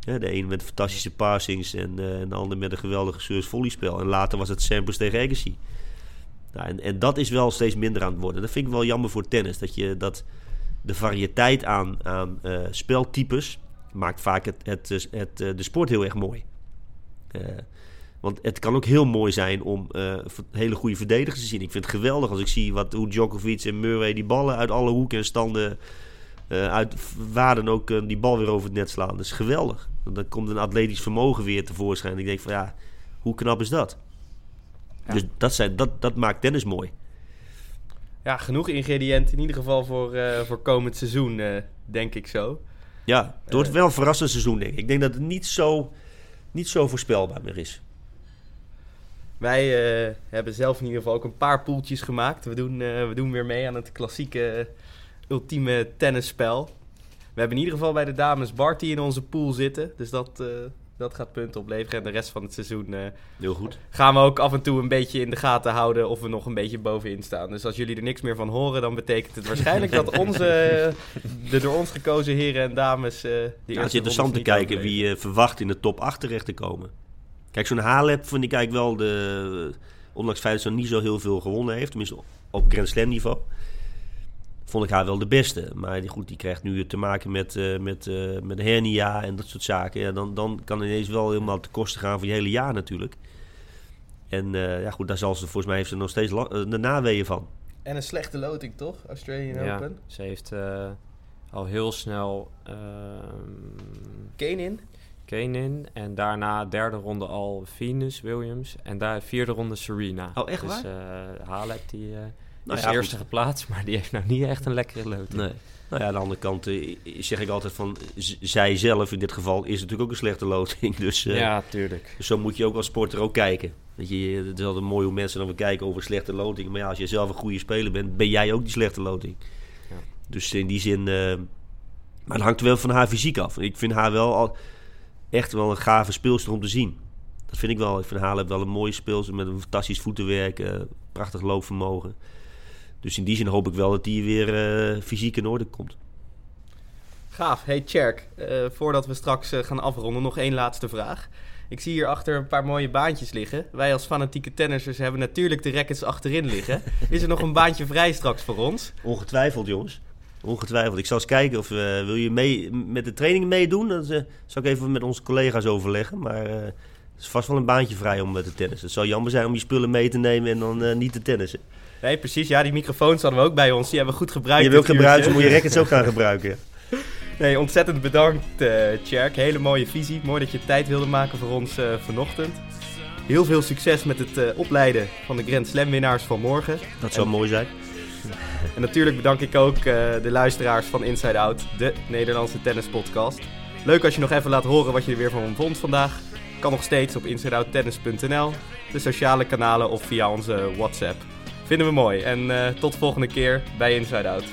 Ja, de een met fantastische passings en, de ander met een geweldige service volleyspel. En later was het Sampras tegen Agassi. Nou, en, en dat is wel steeds minder aan het worden. Dat vind ik wel jammer voor tennis. Dat, je, dat de variëteit aan, aan speltypes maakt vaak het, het, het, het, de sport heel erg mooi. Uh, want het kan ook heel mooi zijn om uh, hele goede verdedigers te zien. Ik vind het geweldig als ik zie wat, hoe Djokovic en Murray die ballen uit alle hoeken en standen... Uh, uit waar dan ook uh, die bal weer over het net slaan. Dat is geweldig. Dan komt een atletisch vermogen weer tevoorschijn. Ik denk van ja, hoe knap is dat? Ja. Dus dat, zijn, dat, dat maakt tennis mooi. Ja, genoeg ingrediënten in ieder geval voor, uh, voor komend seizoen, denk ik zo. Ja, het wordt wel een verrassend seizoen, denk ik. Ik denk dat het niet zo, niet zo voorspelbaar meer is. Wij uh, hebben zelf in ieder geval ook een paar poeltjes gemaakt. We doen, uh, we doen weer mee aan het klassieke ultieme tennisspel. We hebben in ieder geval bij de dames Barty in onze pool zitten. Dus dat, uh, dat gaat punten opleveren. En de rest van het seizoen Heel goed. gaan we ook af en toe een beetje in de gaten houden of we nog een beetje bovenin staan. Dus als jullie er niks meer van horen, dan betekent het waarschijnlijk dat onze, de door ons gekozen heren en dames... Uh, ja, het is interessant te kijken wie je verwacht in de top 8 terecht te komen. Kijk, zo'n Halep vind ik eigenlijk wel de... Ondanks het feit dat ze niet zo heel veel gewonnen heeft, tenminste op Grand Slam niveau vond ik haar wel de beste. Maar die, goed, die krijgt nu te maken met, uh, met, uh, met hernia en dat soort zaken. Ja, dan, dan kan ineens wel helemaal te kosten gaan van je hele jaar natuurlijk. En uh, ja, goed, daar zal ze volgens mij heeft ze nog steeds de naweeën van. En een slechte loting, toch? Australian ja, Open. Ze heeft uh, al heel snel. Uh, Kane in. Kane in. En daarna derde ronde al Venus Williams. En daar vierde ronde Serena. Oh, echt dus, waar? Uh, Halep die uh, nou is ja, eerste goed. geplaatst, maar die heeft nou niet echt een lekkere loting. Nee. Nou ja, aan de andere kant uh, zeg ik altijd van... Zij zelf in dit geval is natuurlijk ook een slechte loting. Dus, uh, ja, tuurlijk. Dus zo moet je ook als sporter ook kijken. Weet je, het is altijd mooi hoe mensen dan weer kijken over slechte loting. Maar ja, als je zelf een goede speler bent, ben jij ook die slechte loting. Ja. Dus in die zin... Maar het hangt wel van haar fysiek af. Ik vind haar wel al echt wel een gave speelster om te zien. Dat vind ik wel. Ik vind Halep wel een mooie speelster met een fantastisch voetenwerk, uh, prachtig loopvermogen. Dus in die zin hoop ik wel dat die weer uh, fysiek in orde komt. Gaaf. Hey Tjerk, uh, voordat we straks gaan afronden, nog één laatste vraag. Ik zie hier achter een paar mooie baantjes liggen. Wij als fanatieke tennissers hebben natuurlijk de rackets achterin liggen. Is er nog een baantje vrij straks voor ons? Ongetwijfeld, jongens. Ongetwijfeld. Ik zal eens kijken of uh, wil je mee met de training meedoen. Dat uh, zal ik even met onze collega's overleggen. Maar uh, er is vast wel een baantje vrij om te tennissen. Het zou jammer zijn om je spullen mee te nemen en dan niet te tennissen. Nee, precies. Ja, die microfoons hadden we ook bij ons. Die hebben we goed gebruikt. Je wil gebruiken, moet je rackets ook gaan gebruiken. Nee, ontzettend bedankt, Tjerk. Hele mooie visie. Mooi dat je tijd wilde maken voor ons vanochtend. Heel veel succes met het opleiden van de Grand Slam winnaars van morgen. Dat zou en, mooi zijn. En natuurlijk bedank ik ook de luisteraars van Inside Out, de Nederlandse tennispodcast. Leuk als je nog even laat horen wat je er weer van vond vandaag. Kan nog steeds op insideouttennis.nl, de sociale kanalen of via onze WhatsApp. Vinden we mooi. En tot de volgende keer bij Inside Out.